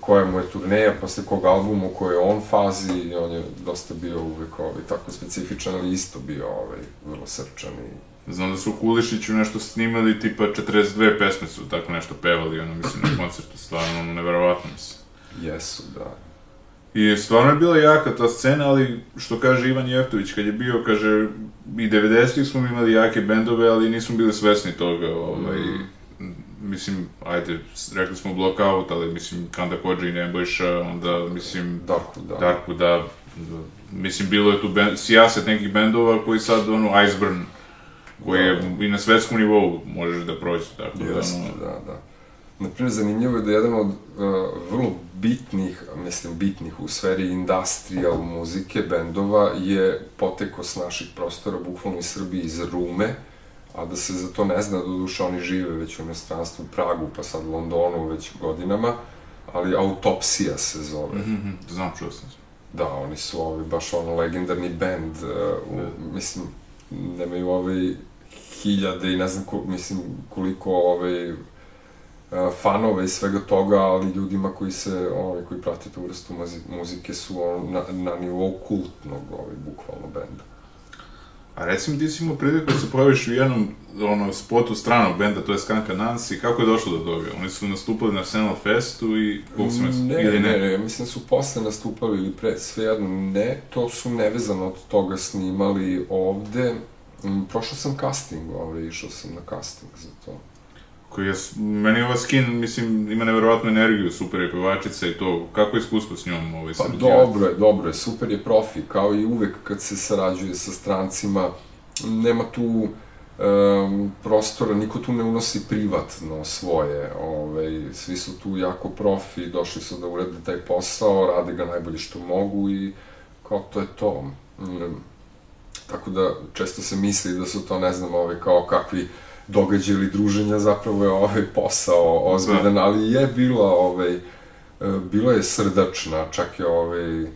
koja mu je turneja, posle kog albuma, u kojoj je on fazi, i on je dosta bio uvek ovaj, tako specifičan, ali isto bio ovaj, vrlo srčan i Znam da su u Kulišiću nešto snimali, tipa 42 pesme su tako nešto pevali, ono, mislim, na koncertu, stvarno, ono, neverovatno mislim. Jesu, da. I stvarno je bila jaka ta scena, ali što kaže Ivan Jeftović kad je bio, kaže, i 90-ih smo imali jake bendove, ali nismo bili svesni toga, ovaj, mm. mislim, ajde, rekli smo Blockout, ali mislim, Kanda Kođa i Nebojša, onda, mislim, Darku, da. Darku, da, da mislim, bilo je tu bend, sijaset nekih bendova koji sad, ono, Iceburn, koji je da. i na svetskom nivou možeš da prođe, tako da, ono... da, da. Naprimjer, zanimljivo je da jedan od uh, vrlo bitnih, mislim bitnih u sferi industrial muzike, bendova, je poteko s naših prostora, bukvalno iz Srbije, iz Rume, a da se za to ne zna, do duša oni žive već u inostranstvu, Pragu, pa sad Londonu već godinama, ali Autopsija se zove. Mm -hmm, znam, čuo sam se. Da, oni su ovi, baš ono legendarni bend, uh, u, mislim, nemaju ovaj hiljade i ne znam ko, mislim koliko ovaj fanove i svega toga, ali ljudima koji se, ovaj, koji prate tu vrstu muzike su on, na, na nivou kultnog, ovaj, bukvalno benda. A recimo ti si imao priliku da se pojaviš u jednom ono, spotu stranog benda, to je Skanka Nancy, kako je došlo do toga? Oni su nastupali na Arsenal Festu i su ne, ili ne? Ne, ne, mislim da su posle nastupali ili pre, svejedno ne, to su nevezano od toga snimali ovde. Mm, prošao sam casting, ovaj, išao sam na casting za to koji je, meni ova skin, mislim, ima neverovatnu energiju, super je pevačica i to, kako je iskustvo s njom ovaj, Pa dobro je, dobro je, super je profi, kao i uvek kad se sarađuje sa strancima, nema tu, uh, um, prostora, niko tu ne unosi privatno svoje, ovaj, svi su tu jako profi, došli su da urede taj posao, rade ga najbolje što mogu i kao to je to. Mm, tako da često se misli da su to, ne znam, ovaj, kao kakvi događaj ili druženja, zapravo je ovaj posao ozbiljan, da. ali je bila, ovaj, e, bila je srdačna, čak je ovaj,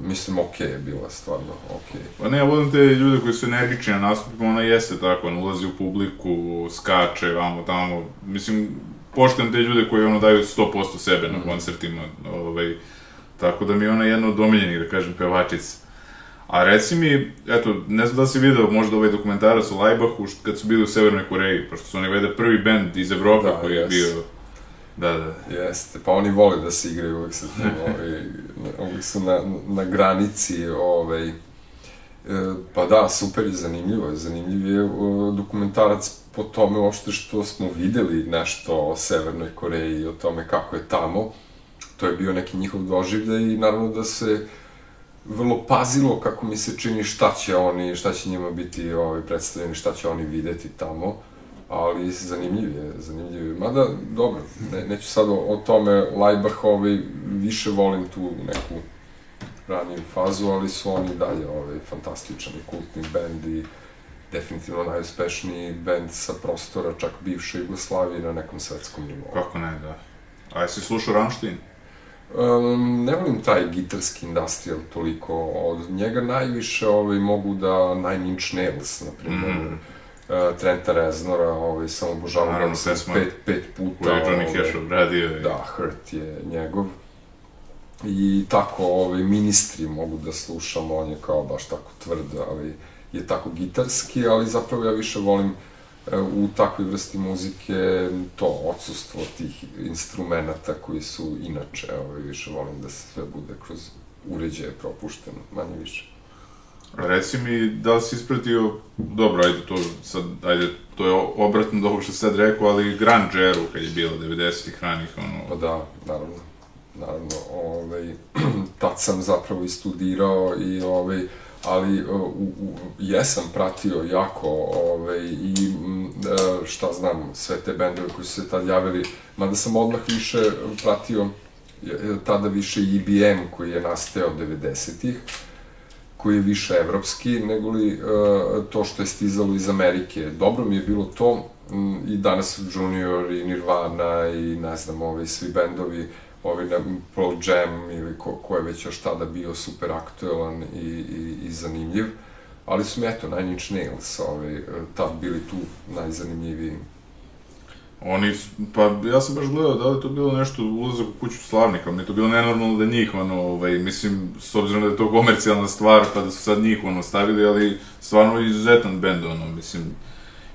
mislim, okej okay je bila, stvarno, okej. Okay. Pa ne, ja volim te ljude koji su energični na nastupima, ona jeste tako, ona ulazi u publiku, skače, vamo, tamo, mislim, poštem te ljude koji ono daju 100% sebe na mm. koncertima, ovaj, tako da mi je ona jedna od omiljenih, da kažem, pevačica. A reci mi, eto, ne znam da si video možda ovaj dokumentarac o Lajbahu, kad su bili u Severnoj Koreji, pošto su oni vede prvi bend iz Evrope da, koji je bio... Da, da. Jeste, pa oni vole da se igraju, uvek su, ovaj, uvek su na, na granici, ovaj, e, pa da, super i zanimljivo je. Zanimljiv je dokumentarac po tome uopšte što smo videli nešto o Severnoj Koreji i o tome kako je tamo. To je bio neki njihov doživljaj i naravno da se vrlo pazilo kako mi se čini šta će oni, šta će njima biti ovaj, predstavljeni, šta će oni videti tamo, ali zanimljiv je, zanimljiv je. Mada, dobro, ne, neću sad o, o tome, Lajbach, ovaj, više volim tu neku raniju fazu, ali su oni dalje ovaj, fantastičan i kultni bend i definitivno najuspešniji bend sa prostora čak bivše Jugoslavije na nekom svetskom nivou. Kako ne, da. A jesi slušao Rammstein? Um, ne volim taj gitarski industrial toliko, od njega najviše ovaj, mogu da Nine Inch Nails, na primjer, mm uh, Trenta Reznora, ovaj, sam obožavam da sam pet, pet puta. Koji je Johnny ovaj, Cash obradio. Da, Hurt je njegov. I tako, ovaj, ministri mogu da slušam, on je kao baš tako tvrd, ali je tako gitarski, ali zapravo ja više volim uh, u takvoj vrsti muzike to odsustvo tih instrumenta koji su inače, ovaj, više volim da se sve bude kroz uređaje propušteno, manje više. Reci mi, da li si ispratio, dobro, ajde to sad, ajde, to je obratno do ovog što sad rekao, ali Grand Jeru kad je bilo 90-ih ranih, ono... Pa da, naravno, naravno, ovaj, tad sam zapravo i studirao i ovaj, ali u, u, jesam pratio jako ovaj, i e, šta znam, sve te bendove koji su se tad javili, mada sam odmah više pratio tada više IBM koji je nastao 90-ih, koji je više evropski, nego li to što je stizalo iz Amerike. Dobro mi je bilo to, i danas Junior i Nirvana i ne znam, ovaj, svi bendovi ovaj, na Pearl Jam ili ko, ko je već još tada bio super aktuelan i, i, i zanimljiv. Ali su mi, eto, Nine Inch Nails, ovaj, tad bili tu najzanimljiviji. Oni, pa ja sam baš gledao da li to bilo nešto ulazak u kuću slavnika, mi je to bilo nenormalno da njih, ono, ovaj, mislim, s obzirom da je to komercijalna stvar, pa da su sad njih, ono, stavili, ali stvarno izuzetan bend, ono, mislim,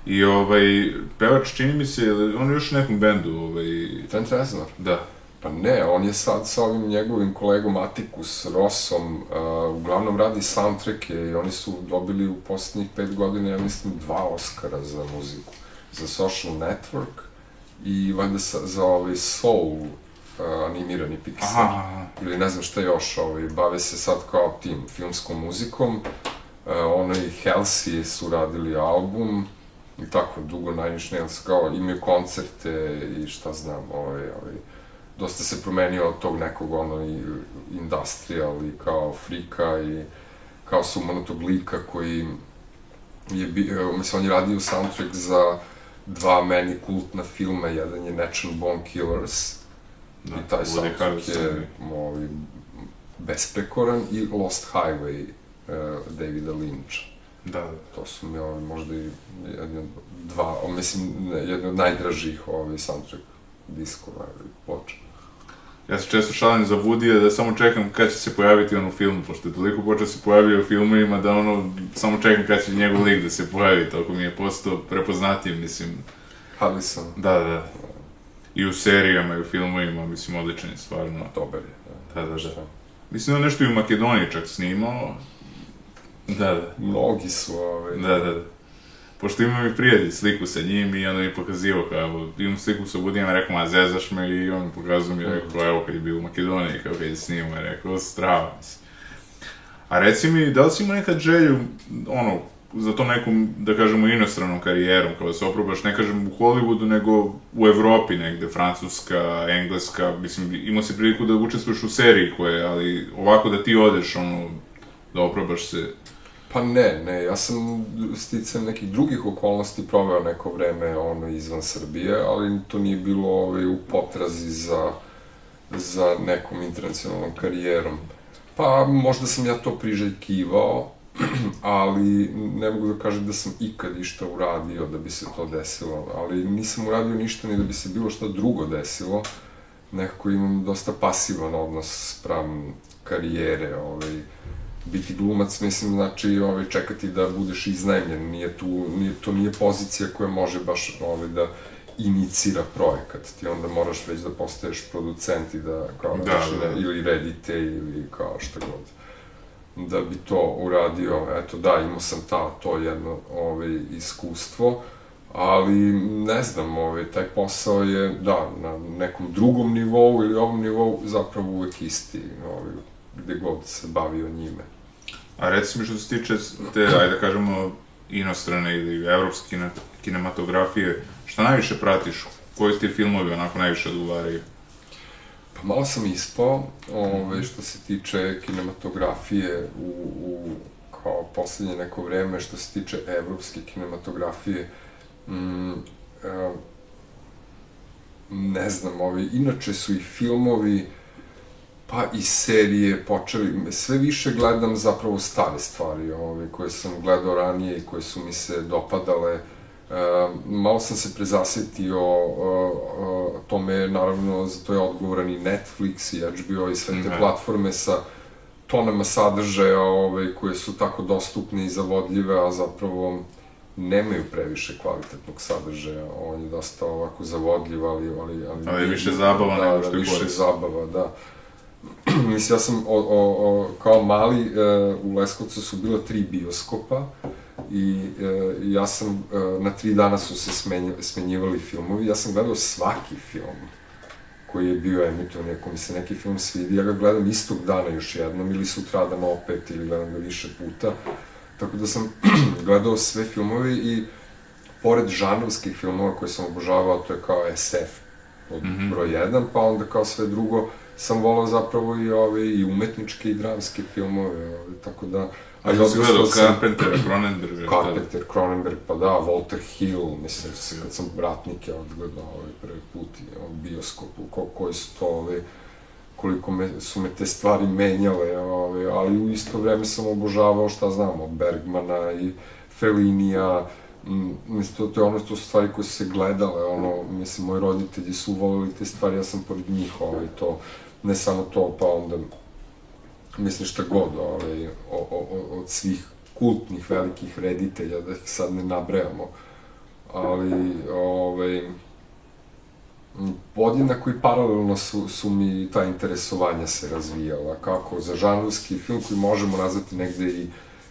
I ovaj, pevač čini mi se, on je još u nekom bendu, ovaj... Trent Reznor? Da. Pa ne, on je sad sa ovim njegovim kolegom Atticus Rossom, uh, uglavnom radi soundtracke i oni su dobili u poslednjih pet godina, ja mislim, dva Oscara za muziku. Za Social Network i valjda sa, za ovaj Soul uh, animirani Pixar. Aha. Ili ne znam šta još, ovaj, bave se sad kao tim filmskom muzikom. Uh, ono i Halsey su radili album i tako dugo Nine Inch Nails kao imaju koncerte i šta znam, ovaj, ovaj, dosta se promenio od tog nekog ono i industrial i kao frika i kao sumanutog lika koji je bio, mislim, on je radio soundtrack za dva meni kultna filma, jedan je Natural Bone Killers da, i taj soundtrack je ovaj, besprekoran i Lost Highway uh, Davida Lynch. Da, da. To su mi ovaj, možda i jedni od dva, mislim, jedni od najdražih ovaj, soundtrack diskova ili ploča. Ja se često šalim za Woody, da samo čekam kad će se pojaviti on u filmu, pošto je toliko počeo da se pojavio u filmovima da ono, samo čekam kad će njegov lik da se pojavi, toliko mi je postao prepoznatljiv, mislim. Harrison. Da, da. I u serijama i u filmovima, mislim, odličan je, stvarno. Dobar je. Da, da, da. Mislim da nešto i u Makedoniji čak snimao. Da, da. Mnogi su, ovaj. Da, da, da pošto imam i prijatelj sliku sa njim i onda mi pokazivao kao, imam sliku sa Budijem, rekao, ma zezaš me i on mi pokazuje mi, rekao, evo, kad je bio u Makedoniji, kao kad je snimao, rekao, strava, mislim. A reci mi, da li si imao nekad želju, ono, za to nekom, da kažemo, inostranom karijerom, kao da se oprobaš, ne kažem u Hollywoodu, nego u Evropi negde, Francuska, Engleska, mislim, imao si priliku da učestvuješ u seriji koje, ali ovako da ti odeš, ono, da oprobaš se Pa ne, ne, ja sam sticam nekih drugih okolnosti proveo neko vreme ono izvan Srbije, ali to nije bilo ovaj, u potrazi za, za nekom internacionalnom karijerom. Pa možda sam ja to priželjkivao, ali ne mogu da kažem da sam ikad išta uradio da bi se to desilo, ali nisam uradio ništa ni da bi se bilo šta drugo desilo. Nekako imam dosta pasivan odnos sprem karijere, ovaj, biti glumac, mislim, znači, ovaj, čekati da budeš iznajmljen, nije tu, nije, to nije pozicija koja može baš, ovaj, da inicira projekat, ti onda moraš već da postaješ producent i da, kao, Da, da, da. ili redite, ili kao šta god da bi to uradio, eto da, imao sam ta, to jedno ovaj, iskustvo, ali ne znam, ovaj, taj posao je, da, na nekom drugom nivou ili ovom nivou zapravo uvek isti, ovaj, gde god se bavio njime. A reci mi što se tiče te, ajde da kažemo, inostrane ili evropske kine, kinematografije, šta najviše pratiš? Koji ti filmovi onako najviše odgovaraju? Pa malo sam ispao, ovaj, što se tiče kinematografije u, u kao poslednje neko vreme, što se tiče evropske kinematografije, mm, e, ne znam, ovi, inače su i filmovi, pa i serije počeli, sve više gledam zapravo stare stvari, ove, koje sam gledao ranije i koje su mi se dopadale, E, malo sam se prezasetio o, o tome, naravno, za to je odgovoran i Netflix i HBO i sve te Da. platforme sa tonama sadržaja ove, koje su tako dostupne i zavodljive, a zapravo nemaju previše kvalitetnog sadržaja. On je dosta ovako zavodljiv, ali... Ali, ali, Ali više zabava da, nego da, što je više korist. zabava, da. Mislim, ja sam o, o, o, kao mali e, u Leskovcu su bila tri bioskopa i e, ja sam, e, na tri dana su se smenja, smenjivali filmovi, ja sam gledao svaki film koji je bio emitovan, ako mi se neki film svidi, ja ga gledam istog dana još jednom ili sutradan opet ili gledam ga više puta. Tako da sam gledao sve filmove i pored žanrovskih filmova koje sam obožavao, to je kao SF pod mm -hmm. broj 1, pa onda kao sve drugo sam volao zapravo i ove i umetničke i dramske filmove, ove, tako da... A što si gledao Carpentera, Cronenberga? Carpenter, Cronenberg, pa da, Walter Hill, mislim, kad sam Bratnike odgledao ovaj prvi put i on bioskopu, ko, koji su to, ovaj, koliko me, su me te stvari menjale, ovaj, ali u isto vreme sam obožavao, šta znam, od Bergmana i Fellinija, mislim, to, je ono, to su stvari koje su se gledale, ono, mislim, moji roditelji su volili te stvari, ja sam pored njih, ovaj, to, ne samo to, pa onda, mislim, šta god, ovaj, o, o, o, od svih kultnih velikih reditelja, da ih sad ne nabrajamo, ali, ovaj, podjednako i paralelno su, su mi ta interesovanja se razvijala, kako za žanrovski film koji možemo nazvati negde i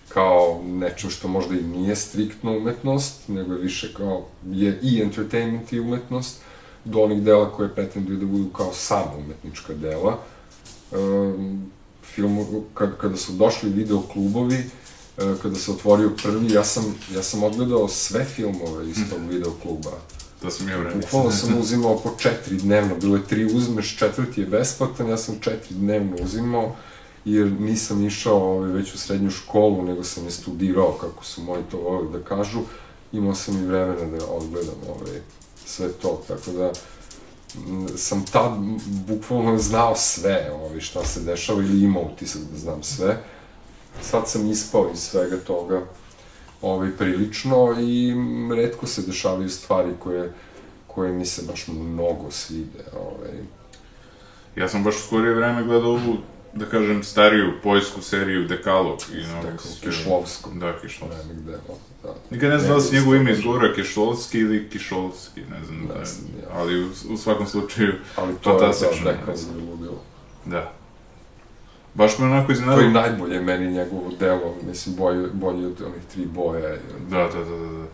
kao nečem što možda i nije striktno umetnost, nego je više kao, je i entertainment i umetnost, do onih dela koje pretenduju da budu kao samo umetnička dela. Um, film, kad, kada su došli video klubovi, e, kada se otvorio prvi, ja sam, ja sam odgledao sve filmove iz tog video kluba. To sam ja vreme. Bukvalno sam uzimao po četiri dnevno, bilo je tri uzmeš, četvrti je besplatan, ja sam četiri dnevno uzimao, jer nisam išao ovaj, već u srednju školu, nego sam je studirao, kako su moji to volili da kažu, imao sam i vremena da odgledam ovaj, sve to, tako da sam tad bukvalno znao sve ovaj, šta se dešava ili imao utisak da znam sve. Sad sam ispao iz svega toga ovaj, prilično i redko se dešavaju stvari koje, koje mi se baš mnogo svide. Ovaj. Ja sam baš u skorije vreme gledao ovu, da kažem, stariju poljsku seriju Dekalog. I na Tako, Kišlovskom. Da, Kišlovski. Ne, negde, o, da. Nikad ne znam da li se njegovo ime isto izgovara Kišlovski ili Kišolski, ne znam, Ne da, znam, ja. ali u, u svakom slučaju, Ali to je Fantastično, da, neka ne. zaludilo. da. Baš me onako To je najbolje meni njegovo delo, mislim, bolje, bolje od onih tri boja. Da, da, da, da. da.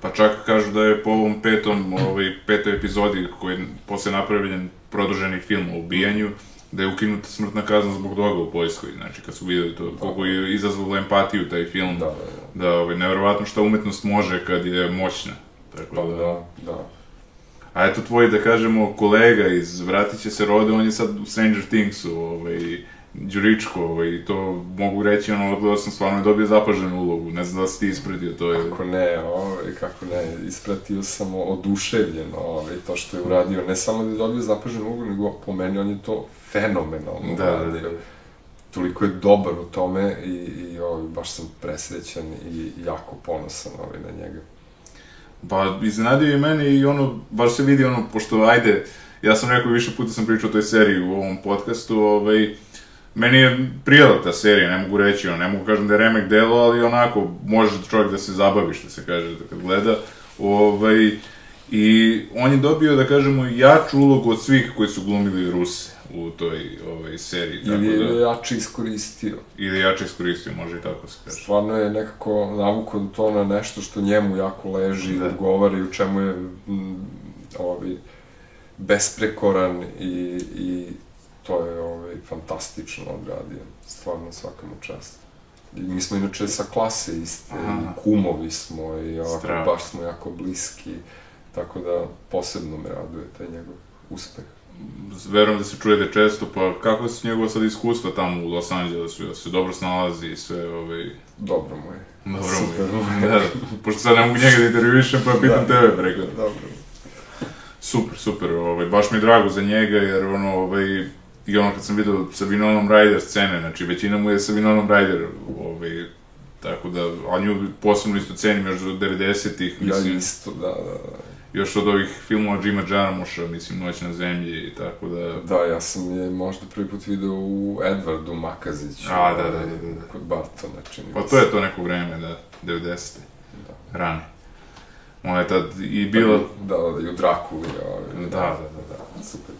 Pa čak kažu da je po ovom petom, ovaj, petoj epizodi koji je posle napravljen produženi film o ubijanju, da je ukinuta smrtna kazna zbog toga u Poljskoj, znači kad su videli to, koliko je izazvalo empatiju taj film, Da, da, da. da ovaj, nevjerovatno šta umetnost može kad je moćna. Tako Pa da, da, da. A eto tvoj, da kažemo, kolega iz Vratit će se rode, on je sad u Stranger Thingsu, ovaj, Đuričko, ovaj, to mogu reći, ono, odgledao sam stvarno dobio zapaženu ulogu, ne znam da si ti ispratio to. Je, Kako ne, ovaj, kako ne, ispratio sam oduševljeno ovaj, to što je uradio, ne samo da je dobio zapaženu ulogu, nego po meni on je to fenomenalno Da, da, uradio. da. Toliko je dobar u tome i, i ovaj, baš sam presrećan i jako ponosan ovaj, na njega. Pa, iznenadio je mene i ono, baš se vidi ono, pošto, ajde, ja sam rekao više puta sam pričao o toj seriji u ovom podcastu, ovaj, meni je prijela ta serija, ne mogu reći, ne mogu kažem da je remek delo, ali onako, može čovjek da se zabavi, što se kaže, da kad gleda, ovaj, i on je dobio, da kažemo, jaču ulogu od svih koji su glumili Ruse u toj ovaj, seriji, tako Ili je da, jače iskoristio. ili jače iskoristio, može i tako se kaže. Stvarno je nekako navukao to na nešto što njemu jako leži, Da. da. odgovara i u čemu je mm, ovaj, besprekoran i, i to je ovaj, fantastično odradio. Stvarno svaka mu čast. I mi smo inače sa klase iste, Aha. i kumovi smo i ovako, baš smo jako bliski, tako da posebno me raduje taj njegov uspeh. Verujem da se čujete često, pa kako su njegova sad iskustva tamo u Los Angelesu, da se dobro snalazi i sve, ovaj... Dobro mu je. Dobro Super mu je. je. Da, pošto sad ne mogu njega da intervjuišem, pa pitam Da. tebe preko. Dobro. Super, super, ovaj, baš mi je drago za njega, jer ono, ovaj, i ono kad sam vidio sa Vinonom Ryder scene, znači većina mu je sa Vinonom Ryder, ovaj, tako da, a nju posebno isto cenim još od 90-ih, Ja mislim, isto, da, da, da. još od ovih filmova Jima Jarmuša, mislim, Noć na zemlji i tako da... Da, ja sam je možda prvi put video u Edvardu Makaziću. A, da, da, da, da, da. Kod Bartona, čini mi Pa to je to neko vreme, da, 90. Da. Rane. Ona je tad i bila, Da, da, da, i u Drakuli. Ovaj, Da, da, da, da. Super.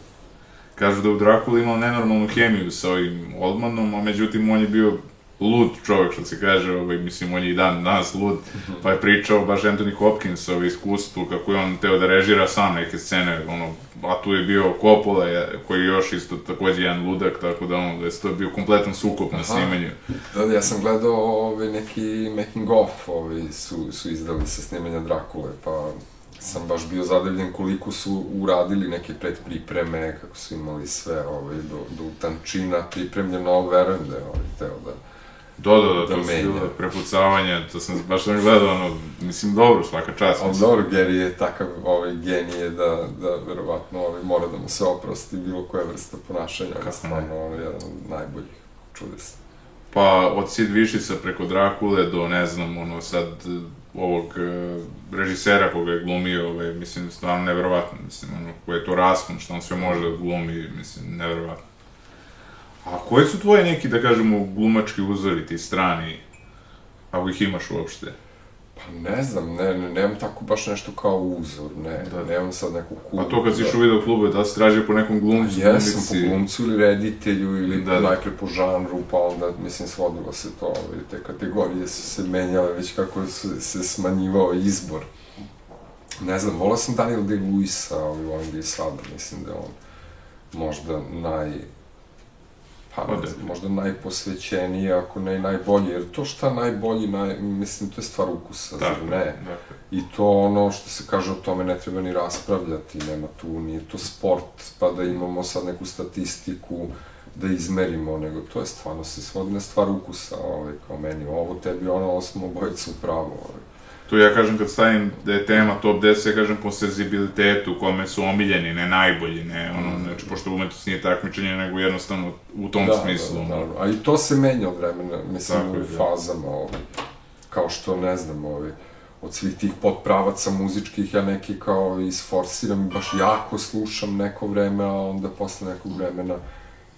Kažu da u Drakuli imao nenormalnu hemiju sa ovim Oldmanom, a međutim on je bio lud čovjek, što se kaže, ovaj, mislim, on je i dan danas lud, pa je pričao baš Anthony Hopkins o iskustvu, kako je on teo da režira sam neke scene, ono, a tu je bio Coppola, koji je još isto takođe jedan ludak, tako da ono, da je to bio kompletan sukob na snimanju. Da, da, ja sam gledao ovaj, neki making off, ovaj, su, su izdali sa snimanja Drakule, pa sam baš bio zadivljen koliko su uradili neke predpripreme, kako su imali sve ovaj, do, do tančina pripremljeno, ali verujem da je ovaj, teo da... Da, da, da, Da to su menja. bile prepucavanja, to sam, baš sam gledao, ono, mislim, dobro, svaka čast. Ali dobro, Gary je takav ovaj, genije da, da verovatno ovaj, mora da mu se oprosti bilo koja vrsta ponašanja. On je stvarno ovaj, jedan od najboljih čudesa. Pa od Sid Višica preko Drakule do, ne znam, ono, sad, ovog eh, režisera koga je glumio, ovaj, mislim, stvarno neverovatno, mislim, ono, koji je to raspon, što on sve može da glumi, mislim, neverovatno. A koji su tvoji neki, da kažemo, glumački uzori, ti strani, ako ih imaš uopšte? Pa ne znam, ne, ne, nemam tako baš nešto kao uzor, ne, Da. nemam sad neku kulu. A to kad si išao u video klube, da si tražio po nekom glumcu, Jesam po glumcu ili reditelju ili Da, da. najpre po žanru, pa onda, mislim, svodilo se to, ovaj, te kategorije su se menjale već kako su, se smanjivao izbor. Ne znam, volao sam Daniel De-Luisa, ali volim ga i sada, mislim da je on možda naj... Pa, da. znam, možda najposvećeniji, ako ne najbolji, jer to šta najbolji, naj, mislim, to je stvar ukusa, Tako, zar ne? dakle. I to ono što se kaže o tome ne treba ni raspravljati, nema tu, nije to sport, pa da imamo sad neku statistiku da izmerimo, nego to je stvarno se svodi na stvar ukusa, ovaj, kao meni, ovo tebi, ono, ovo smo obojica u pravu, ovaj. Tu ja kažem kad stavim da je tema top 10, ja kažem po senzibilitetu, kome su omiljeni, ne najbolji, ne ono, znači, pošto umetnost nije takmičenje, nego jednostavno u tom smislu. Da, da, da, a i to se menja od vremena, mislim, Tako u da. fazama, ovaj, kao što, ne znam, ovaj, od svih tih potpravaca muzičkih, ja neki kao isforsiram, baš jako slušam neko vreme, a onda posle nekog vremena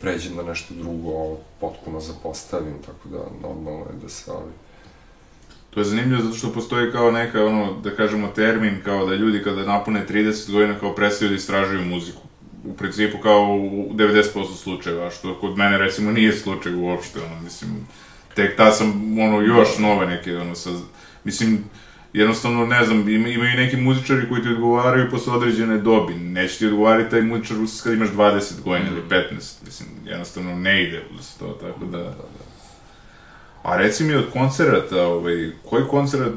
pređem na nešto drugo, potpuno zapostavim, tako da normalno je da se, ovaj, To je zanimljivo zato što postoji kao neka, ono, da kažemo, termin, kao da ljudi kada napune 30 godina kao prestaju da istražuju muziku. U principu kao u 90% slučajeva, što kod mene recimo nije slučaj uopšte, ono, mislim, tek ta sam, ono, još nove neke, ono, sa, mislim, jednostavno, ne znam, ima, imaju neki muzičari koji ti odgovaraju posle određene dobi. Neće ti odgovarati taj muzičar kad imaš 20 godina ili 15. Mislim, jednostavno ne ide uz to, tako da... A reci mi od koncerata, ovaj, koji koncert,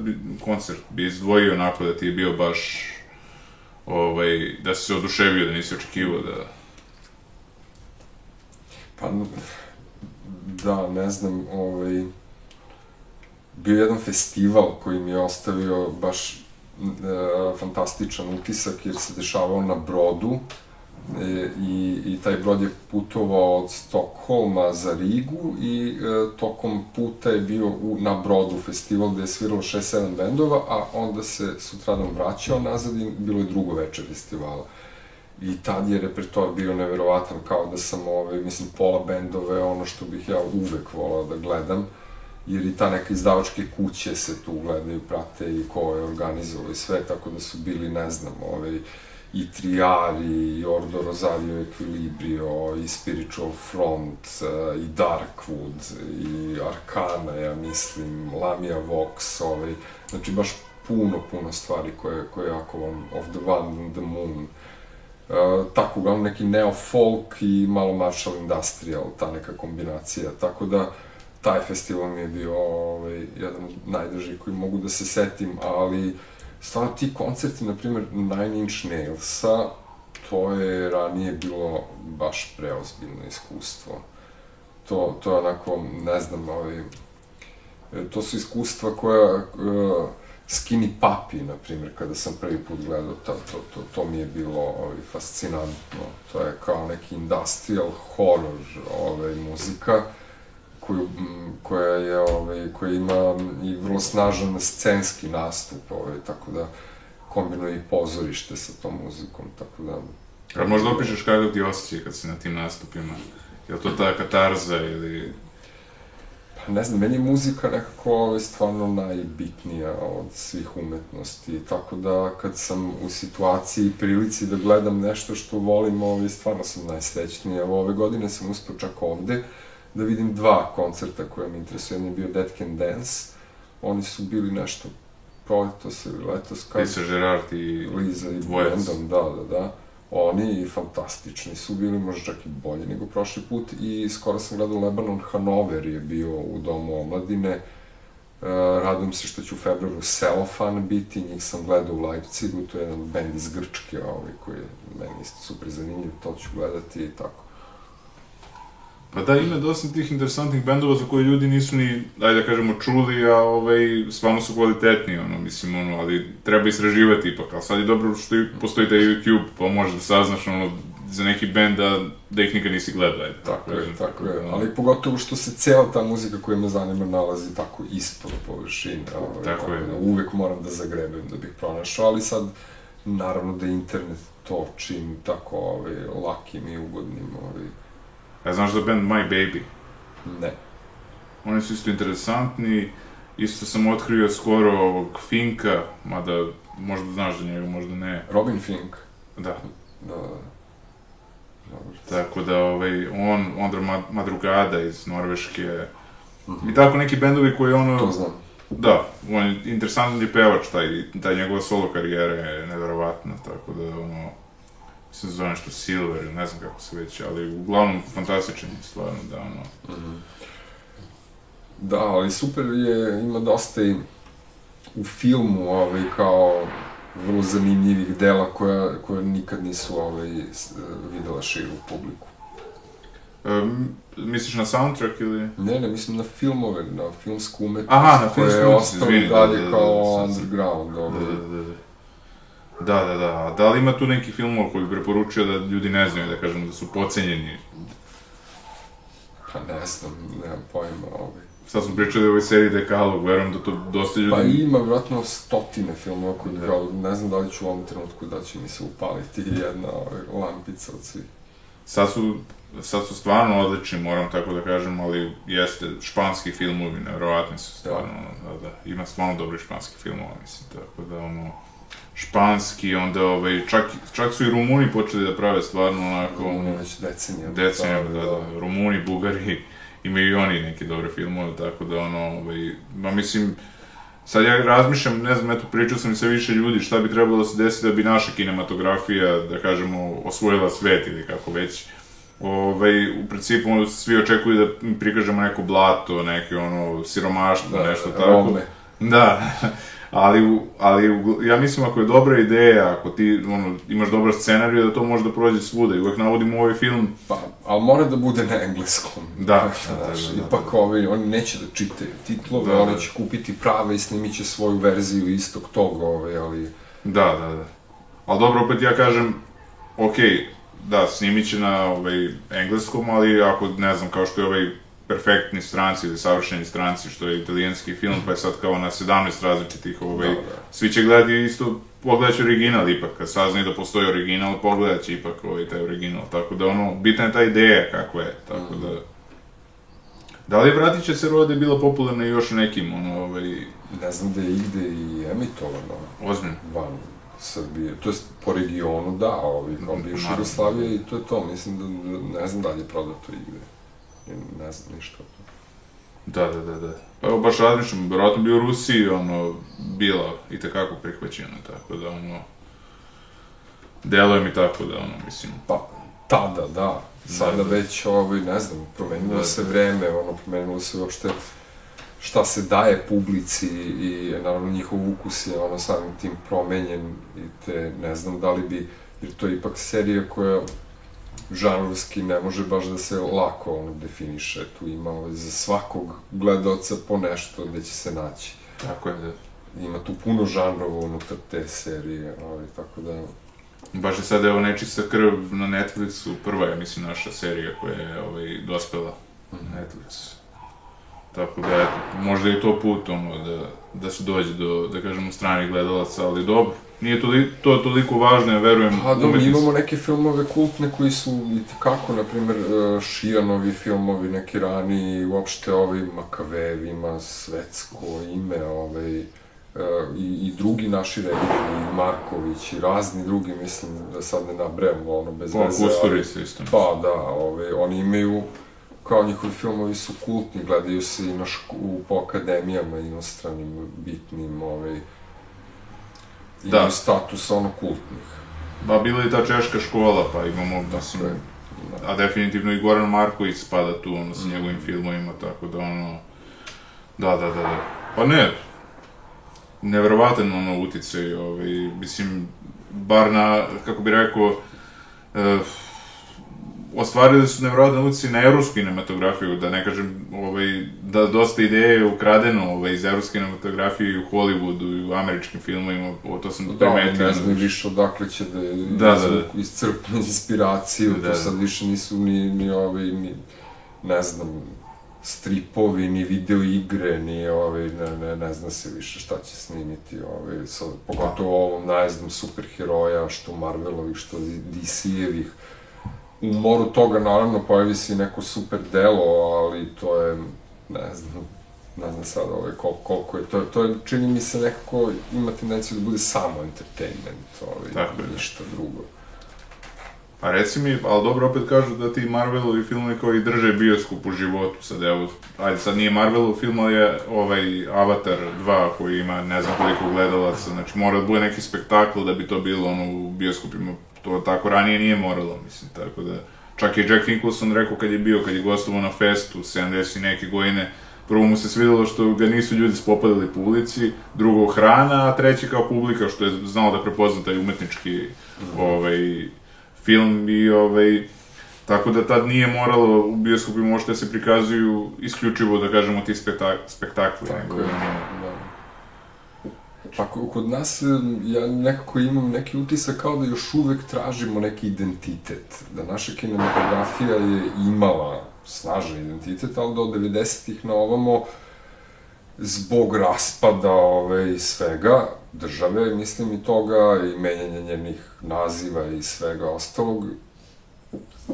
koncert bi izdvojio onako da ti je bio baš, ovaj, da si se oduševio, da nisi očekivao da... Pa, da, ne znam, ovaj, bio je jedan festival koji mi je ostavio baš e, fantastičan utisak, jer se dešavao na brodu, e, i, i taj brod je putovao od Stokholma za Rigu i e, tokom puta je bio u, na brodu festival gde je sviralo 6-7 bendova, a onda se sutradan vraćao nazad i bilo je drugo veče festivala. I tad je repertoar bio neverovatan, kao da sam, ove, mislim, pola bendove, ono što bih ja uvek volao da gledam, jer i ta neka izdavačke kuće se tu gledaju, prate i ko je organizovao i sve, tako da su bili, ne znam, ove, i Triari, i Ordo Rosario Equilibrio, i Spiritual Front, i Darkwood, i Arcana, ja mislim, Lamia Vox, ovaj, znači baš puno, puno stvari koje, koje jako vam, Of the One and the Moon, Uh, tako, uglavnom neki neo-folk i malo Marshall Industrial, ta neka kombinacija, tako da taj festival mi je bio ovaj, jedan od najdržih koji mogu da se setim, ali stvarno ti koncerti, na primjer Nine Inch Nailsa, to je ranije bilo baš preozbiljno iskustvo. To, to je onako, ne znam, ovaj, to su iskustva koja, uh, Skinny Papi, na primjer, kada sam prvi put gledao, to, to, to, to mi je bilo ovaj, fascinantno. To je kao neki industrial horror ovaj, muzika, koju, koja, je, ovaj, koja ima i vrlo snažan scenski nastup, ovaj, tako da kombinuje i pozorište sa tom muzikom, tako da... A možda opišeš kako ti osjećaj kad si na tim nastupima? Je li to ta katarza ili Pa ne znam, meni je muzika nekako ovaj, stvarno najbitnija od svih umetnosti, tako da kad sam u situaciji i prilici da gledam nešto što volim, ovaj, stvarno sam najsrećniji. Evo, ove godine sam uspio čak ovde da vidim dva koncerta koje me interesuje. Jedan je bio Dead Can Dance, oni su bili nešto proletos ili letos. Kad... Lisa Gerard i Liza i Brandon, da, da, da oni fantastični su bili, možda čak i bolji nego prošli put i skoro sam gledao Lebanon Hanover je bio u Domu omladine, e, radujem se što će u februaru Celofan biti, njih sam gledao u Leipzigu, to je jedan band iz Grčke, ovaj, koji je meni isto super zanimljiv, to ću gledati i tako. Pa da, ima dosta tih interesantnih bendova za koje ljudi nisu ni, ajde da kažemo, čuli, a ovaj, stvarno su kvalitetni, ono, mislim, ono, ali treba istraživati ipak, ali sad je dobro što i postoji taj YouTube, pa možeš da saznaš, ono, za neki bend da, da ih nikad nisi gledao, ajde. Tako, je, tako je, ali pogotovo što se cijela ta muzika koja me zanima nalazi tako ispod površine, ovaj, tako je. Da, uvek moram da zagrebem da bih pronašao, ali sad, naravno da internet to čini tako, ovaj, lakim i ugodnim, ovaj, Ja znaš za band My Baby? Ne. Oni su isto interesantni, isto sam otkrio skoro ovog Finka, mada možda znaš za njega, možda ne. Robin Fink? Da. Da, da. Dobro. Tako da, ovaj, on, onda Madrugada iz Norveške, mm -hmm. i tako neki bendovi koji ono... To znam. Da, on je interesantan je pevač, taj, taj njegova solo karijera je neverovatna, tako da, ono, se zove nešto Silver, ne znam kako se već, ali uglavnom fantastičan je stvarno, da ono... Mm -hmm. Da, ali super je, ima dosta i u filmu, ovaj, kao vrlo zanimljivih dela koja, koja nikad nisu ovaj, videla širu publiku. Um, misliš na soundtrack ili? Ne, ne, mislim na filmove, na filmsku umetnost. Aha, na filmsku umetnost, izvini. Koja je dalje da, da, da, kao underground, ovaj. Da, da, da. Da, da, da. A da li ima tu neki film koji bi preporučio da ljudi ne znaju, da kažem, da su pocenjeni? Pa ne znam, nemam pojma, ovaj. Sad smo pričali o ovoj seriji Dekalog, verujem da to dosta ljudi... Pa ima vjerojatno stotine filmova koji da. kao, ne znam da li ću u ovom trenutku da će mi se upaliti jedna ovaj, lampica od svih. Sad su, sad su stvarno odlični, moram tako da kažem, ali jeste, španski filmovi, nevjerovatni su stvarno, da, da, da, ima stvarno dobri španski filmova, mislim, tako da, ono, španski, onda ovaj, čak, čak su i Rumuni počeli da prave stvarno onako... Rumuni već decenijama. Decenijama, da, da, da. Rumuni, Bugari, imaju i oni neke dobre filmove, tako da ono, ovaj, ma mislim, sad ja razmišljam, ne znam, eto, pričao sam i sa više ljudi šta bi trebalo da se desi da bi naša kinematografija, da kažemo, osvojila svet ili kako već. Ovaj, u principu svi očekuju da prikažemo neko blato, neke ono siromaštvo, Da, nešto tako. Rome. Da, ali, ali ja mislim ako je dobra ideja, ako ti ono, imaš dobar scenarij, da to može da prođe svuda. I uvek navodim ovaj film, Pa, ali mora da bude na engleskom. Da, da, Znaš, da, da. ipak ovi, oni neće da čitaju titlove, Da, oni da. će kupiti prave i snimit će svoju verziju istog toga, ovaj, ali... Da, da, da. Ali dobro, opet ja kažem, okej, da, snimit će na ovaj, engleskom, ali ako, ne znam, kao što je ovaj perfektni stranci ili savršeni stranci, što je italijanski film, pa je sad kao na 17 različitih, ovaj, Da, da. svi će gledati isto, pogledat će original ipak, kad saznaju da postoji original, pogledat će ipak ovaj, taj original, tako da ono, bitna je ta ideja kakva je, tako da... Da li Vratit će se rode bila popularna još u nekim, ono, ovaj, Ne znam da je igde i emitovano ozbiljno? van Srbije, to jest po regionu da, ovi kao Mm, bivša. Jugoslavija i to je to, mislim da- ne znam da li je prodato igde. Ne znam ništa o tome. Da, da, da, da. Pa evo baš razmišljam, verovatno bi u Rusiji, ono, bila i tekako prihvaćena, tako da, ono, deluje mi tako da, ono, mislim, Pa, tada, da. Sada Da, da. već, ovaj, ne znam, promenilo Da, se da. vreme, ono, promenilo se uopšte šta se daje publici i naravno njihov ukus je ono samim tim promenjen i te ne znam da li bi, jer to je ipak serija koja žanrovski ne može baš da se lako ono definiše, tu ima ovaj, za svakog gledaoca po nešto gde će se naći. tako je, da. Ima tu puno žanrova unutar te serije, ovaj, tako da Baš je sad, evo, Nečista krv na Netflixu, prva je, mislim, naša serija koja je, ovaj, dospela na Netflix. Tako da, eto, možda je i to put, ono, da, da se dođe do, da kažemo, stranih gledalaca, ali dobro. Nije toli, to toliko važno, ja verujem, Pa da, mi umetnici- imamo neke filmove kultne koji su i tekako, na primjer, e, Šijanovi filmovi, neki rani, uopšte ovi Makavev ima svetsko ime, ovaj, e, i, i drugi naši reditelji, i Marković i razni drugi, mislim da sad ne nabrajamo ono bez Pa, veze. Kusturica isto. Pa da, ovaj, oni imaju, kao njihovi filmovi su kultni, gledaju se i na ško, u, po akademijama inostranim, bitnim, ovaj, imaju Da. status ono kultnih. Ba, bila je ta češka škola, pa imamo, mislim, je. a definitivno i Goran Marković spada tu, ono, sa Mm. njegovim filmovima, tako da, ono, da, da, da, da. Pa ne, neverovatan, ono, uticaj, ovaj, mislim, bar na, kako bi rekao, eh, ostvarili su nevjerovatan uticaj na evropsku kinematografiju, da ne kažem, ovaj, da dosta ideje je ukradeno ovaj, iz evropske kinematografije i u Hollywoodu i u američkim filmovima, o, to sam Da, primetio. ne znaju više odakle će da, Da, da, da. iscrpnu inspiraciju, Da, to da. sad više nisu ni, ni ovi, ni, ne znam, stripovi, ni video igre, ni ovi, ne, ne, ne zna se više šta će snimiti, ovi, sad, pogotovo ovom najezdom superheroja, što Marvelovih, što DC-evih. U moru toga, naravno, pojavi se i neko super delo, ali to je, ne znam, ne znam sad ovaj, kol, koliko je, to, to je, čini mi se nekako, ima tendenciju da bude samo entertainment, ovaj, Tako je. ništa drugo. Pa reci mi, ali dobro opet kažu da ti Marvelovi filmovi kao i drže bioskop u životu, sad evo, ajde sad nije Marvelov film, ali je ovaj Avatar 2 koji ima ne znam koliko gledalaca, znači mora da bude neki spektakl da bi to bilo ono u bioskopima, to tako ranije nije moralo, mislim, tako da, čak i Jack Nicholson rekao kad je bio, kad je gostovao na festu 70 i neke godine, prvo mu se svidelo što ga nisu ljudi spopadali po ulici, drugo hrana, a treće kao publika što je znao da prepozna taj umetnički ovaj, film i ovaj, tako da tad nije moralo u bioskopima možda da se prikazuju isključivo, da kažemo, ti spektak spektakli. Tako je, da. Pa ko- kod nas, ja nekako imam neki utisak kao da još uvek tražimo neki identitet. Da naša kinematografija je imala snažan identitet, ali da od 90-ih na ovamo, zbog raspada ove, i svega, države, mislim i toga, i menjanja njenih naziva i svega ostalog,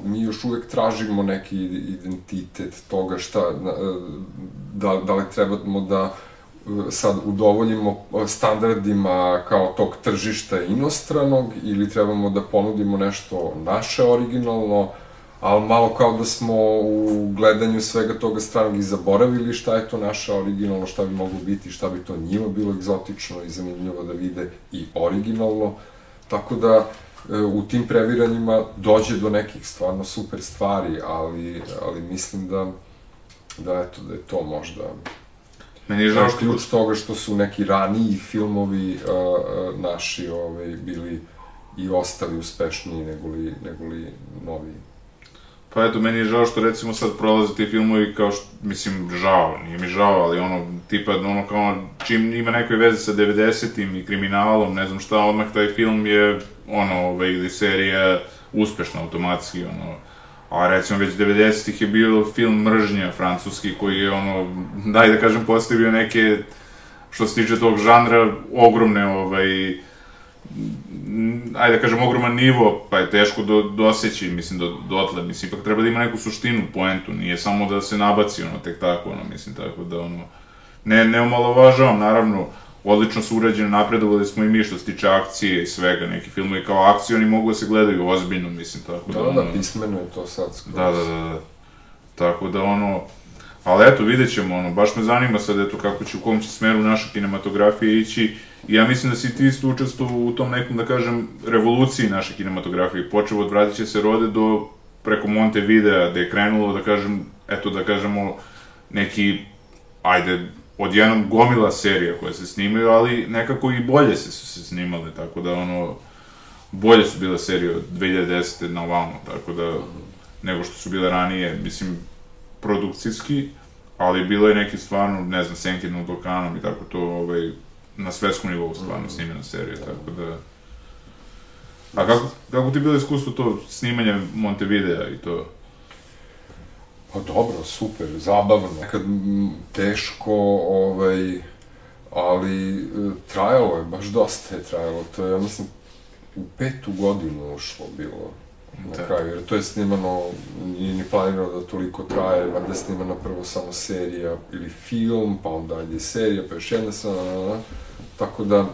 mi još uvek tražimo neki identitet toga šta, da, da li trebamo da sad udovoljimo standardima kao tog tržišta inostranog ili trebamo da ponudimo nešto naše originalno, ali malo kao da smo u gledanju svega toga stranog i zaboravili šta je to naša originalno, šta bi moglo biti, šta bi to njima bilo egzotično i zanimljivo da vide i originalno. Tako da, e, u tim previranjima dođe do nekih stvarno super stvari, ali, ali mislim da, da, eto, da je to možda Meni je žao što... ključ toga što su neki raniji filmovi uh, uh, naši ovaj, bili i ostali uspešniji nego li, nego li novi. Pa eto, meni je žao što recimo sad prolaze ti filmovi kao što, mislim, žao, nije mi žao, ali ono, tipa, ono kao, čim ima nekoj veze sa 90-im i kriminalom, ne znam šta, odmah taj film je, ono, ovaj, ili serija uspešna automatski, ono, a recimo već 90-ih je bio film Mržnja, francuski, koji je, ono, daj da kažem, postavio neke, što se tiče tog žanra, ogromne, ovaj, ajde da kažem, ogroman nivo, pa je teško do, doseći, mislim, do, dotle, mislim, ipak treba da ima neku suštinu, poentu, nije samo da se nabaci, ono, tek tako, ono, mislim, tako da, ono, ne, ne omalovažavam, naravno, odlično su urađene, napredovali smo i mi što se tiče akcije i svega, neki filmovi kao akcioni mogu da se gledaju ozbiljno, mislim, tako da, da, ono, da, pismeno je to sad skroz. Da, da, da, da. Tako da, ono, ali eto, vidjet ćemo, ono, baš me zanima sad, eto, kako će, u kom će smeru naša kinematografija ići, I ja mislim da si ti isto učestvovao u tom nekom, da kažem, revoluciji naše kinematografije. Počeo od Vratit će se rode do preko Monte Videa, gde je krenulo, da kažem, eto da kažemo, neki, ajde, odjednom gomila serija koje se snimaju, ali nekako i bolje se su se snimale, tako da ono, bolje su bile serije od 2010. na ovamo, tako da, nego što su bile ranije, mislim, produkcijski, ali bilo je neki stvarno, ne znam, Senke nad Balkanom i tako to, ovaj, na svetskom nivou stvarno snimena serija, tako da... A kako, kako ti bilo iskustvo to snimanje Montevidea i to? Pa dobro, super, zabavno. Nekad teško, ovaj, ali e, trajalo je, baš dosta je trajalo. To je, ja mislim, u petu godinu ušlo bilo na da. kraju, jer to je snimano, nije ni planirano da toliko traje, valjda je snimana prvo samo serija ili film, pa onda dalje serija, pa još jedna sa, tako da,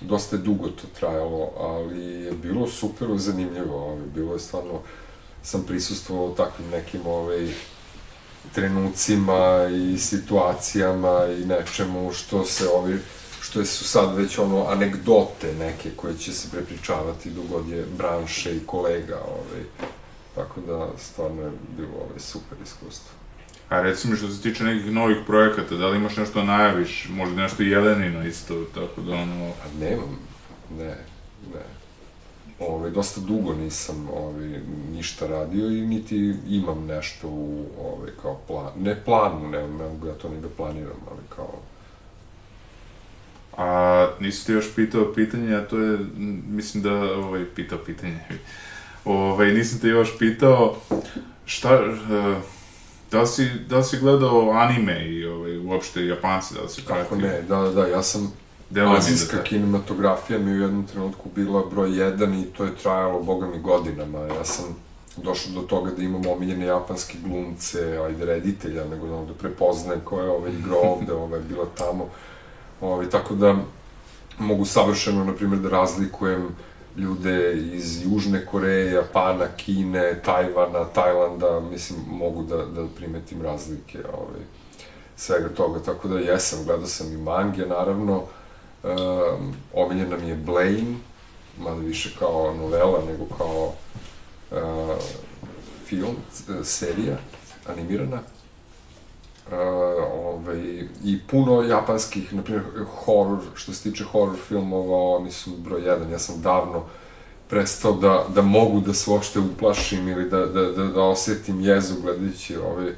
dosta je dugo to trajalo, ali je bilo super zanimljivo, bilo je stvarno, sam prisustvovao takvim nekim ovaj, trenucima i situacijama i nečemu što se ovi što su sad već ono anegdote neke koje će se prepričavati dogod je branše i kolega ovaj. tako da stvarno je bilo ovaj, super iskustvo A recimo što se tiče nekih novih projekata, da li imaš nešto najaviš, možda nešto Jelenino isto, tako da ono... Pa nemam, ne, ne. Ovaj, dosta dugo nisam ovaj, ništa radio i niti imam nešto u ovaj, kao plan, ne planu, ne, ne mogu ja to ni da planiram, ali kao... A nisi ti još pitao pitanje, a to je, mislim da, ovaj, pitao pitanje, ovaj, nisam te još pitao, šta, uh, Da li si, da li si gledao anime i ovaj, uopšte Japanci, da li si pratio? Kako ne, da, da, ja sam Azijska da kinematografija mi u jednom trenutku bila broj jedan i to je trajalo, boga mi, godinama. Ja sam došao do toga da imam omiljene japanske glumce, ajde, reditelja, nego da, da prepoznajem ko je ovaj igrao ovde, ovaj, bila tamo. Ovaj, tako da mogu savršeno, na primjer, da razlikujem ljude iz Južne Koreje, Japana, Kine, Tajvana, Tajlanda, mislim, mogu da, da primetim razlike ovaj, svega toga, tako da jesam, gledao sam i mange, naravno, um, omiljena mi je Blaine, mada više kao novela nego kao uh, film, serija, animirana. Uh, ovaj, i puno japanskih, na primjer, horror, što se tiče horror filmova, oni su broj jedan. Ja sam davno prestao da, da mogu da se uopšte uplašim ili da, da, da, da osetim jezu gledajući ovaj,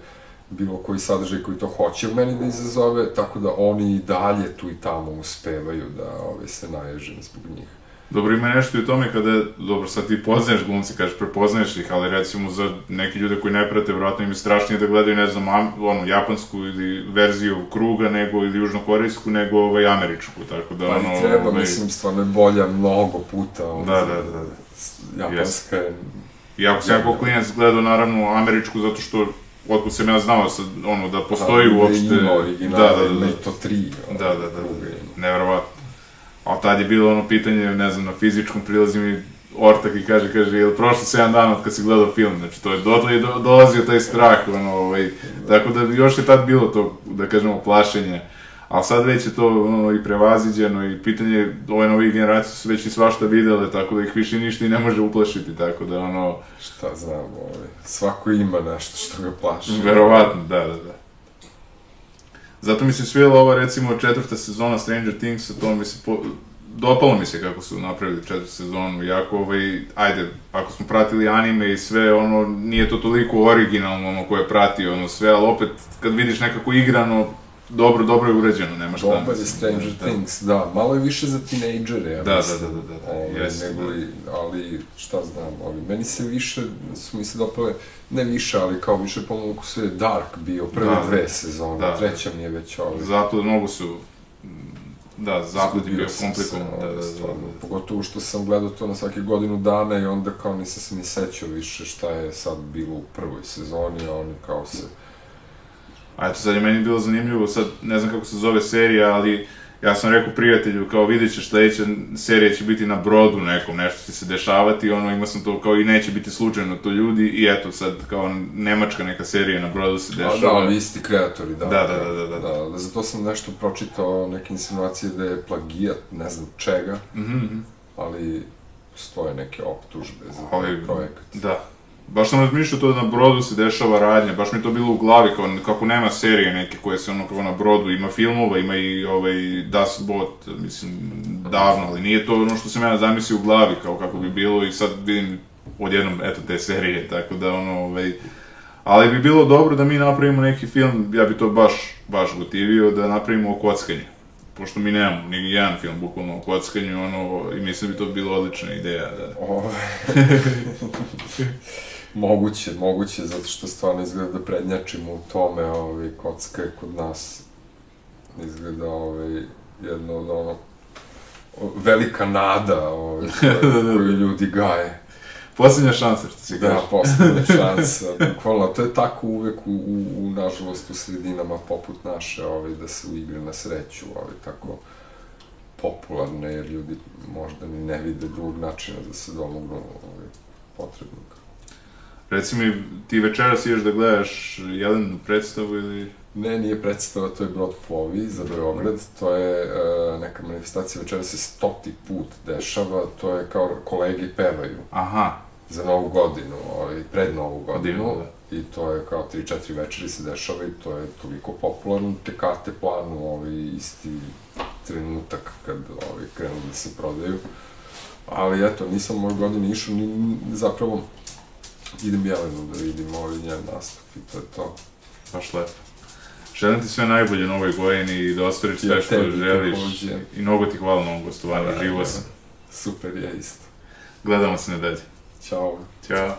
bilo koji sadržaj koji to hoće u meni da izazove, tako da oni i dalje tu i tamo uspevaju da ovaj, se naježem zbog njih. Dobro, ima nešto i u tome kada, dobro, sad ti poznaješ glumce, kažeš, prepoznaješ ih, ali recimo za neke ljude koji ne prate, vjerojatno im je strašnije da gledaju, ne znam, onu, japansku ili verziju kruga, nego, ili južnokorejsku, nego ovaj, američku, tako da, pa ono... Pa treba, ovaj... mislim, stvarno je bolja mnogo puta, ono, da, da, da, da. Japanska je... Iako sam ja kao klinac gledao, naravno, američku, zato što otkud sam ja znao sad, ono, da postoji da, uopšte... Da, ima original, da, da, da, da, to tri. Da, da, da, da, nevjerovatno. A tad je bilo ono pitanje, ne znam, na fizičkom prilazima i ortak i kaže, kaže, jel prošlo 7 dana od kad si gledao film, znači to je dotle je do, dolazio taj strah, ono, ovaj, tako da još je tad bilo to, da kažemo, plašenje, ali sad već je to ono, i prevaziđeno i pitanje, ove nove generacije su već i svašta videle, tako da ih više ništa i ne može uplašiti, tako da ono... Šta znam, ovaj, svako ima nešto što ga plaši. Verovatno, da, da, da. Zato mi se svijela ova, recimo, četvrta sezona Stranger Things, to mi se po, dopalo mi se kako su napravili četvrtu sezonu, jako ovaj, ajde, ako smo pratili anime i sve, ono, nije to toliko originalno, ono, ko je pratio, ono, sve, ali opet, kad vidiš nekako igrano, dobro, dobro je uređeno, nema šta. Dobar je Stranger da. Things, da, malo je više za tinejdžere, ja da, mislim. Da, da, da, da, da, ovaj, yes, nego li, ali, šta znam, ovi, meni se više, su mi se dopale, ne više, ali kao više po su je Dark bio, prve Da, dve sezone, da. treća mi je već ovaj. Zato mnogo su, da, zaplet je bio komplikovan, da, da, ovaj, da, stvarno. da. Pogotovo što sam gledao to na svake godinu dana i onda kao nisam se ni sećao više šta je sad bilo u prvoj sezoni, a oni kao se... A eto, sad je meni bilo zanimljivo, sad ne znam kako se zove serija, ali ja sam rekao prijatelju, kao vidjet ćeš sledeća serija će biti na brodu nekom, nešto će se dešavati, ono, ima sam to kao i neće biti slučajno to ljudi, i eto sad, kao nemačka neka serija na brodu se A dešava. da, ali isti kreatori, da. Da, da, da, da, da. da, da zato sam nešto pročitao, neke insinuacije da je plagijat, ne znam čega, Mhm, mhm. ali stoje neke optužbe za taj projekat. Da. Baš sam razmišljao to da na brodu se dešava radnja, baš mi to bilo u glavi, kao, kako nema serije neke koje se ono kao na brodu, ima filmova, ima i ovaj Das Boot, mislim, davno, ali nije to ono što sam ja zamislio u glavi, kao kako bi bilo i sad vidim odjednom, eto, te serije, tako da ono, ovaj, ali bi bilo dobro da mi napravimo neki film, ja bi to baš, baš gotivio, da napravimo o kockanju. Pošto mi nemamo ni jedan film bukvalno o kockanju, ono, i mislim da bi to bilo odlična ideja, da. Ove... moguće, moguće, zato što stvarno izgleda da prednjačimo u tome, ovaj, kocka je kod nas izgleda ovaj, jedno od ono, velika nada ovaj, koju, koju ljudi gaje. Poslednja šansa, što si Da, kaže. poslednja šansa, bukvalno, to je tako uvek u, u, u nažalost, u sredinama poput naše, ovaj, da se u igre na sreću, ovaj, tako popularne, jer ljudi možda ni ne vide drugog načina da se domognu ovaj, potrebnika. Reci mi, ti večeras ideš da gledaš Jelenu predstavu ili... Ne, nije predstava, to je Brod plovi za Beograd, to je e, neka manifestacija večera se stoti put dešava, to je kao kolege pevaju. Aha, za novu godinu, ovaj, pred novu godinu, Godinu, i to je kao 3-4 večeri se dešava i to je toliko popularno, te karte planu ovaj, isti trenutak kad ovaj, krenu da se prodaju. Ali eto, nisam ove godine išao, ni, zapravo idem Jelenu da vidim ovaj njen nastup i to je to. baš lepo. Želim ti sve najbolje na ovoj godini i da ostvariš sve Ja što tebi želiš. takođe. I mnogo ti hvala na ovom gostovanju, Da, živo da. sam. Super je isto. Gledamo se na dalje. Ćao. Ćao.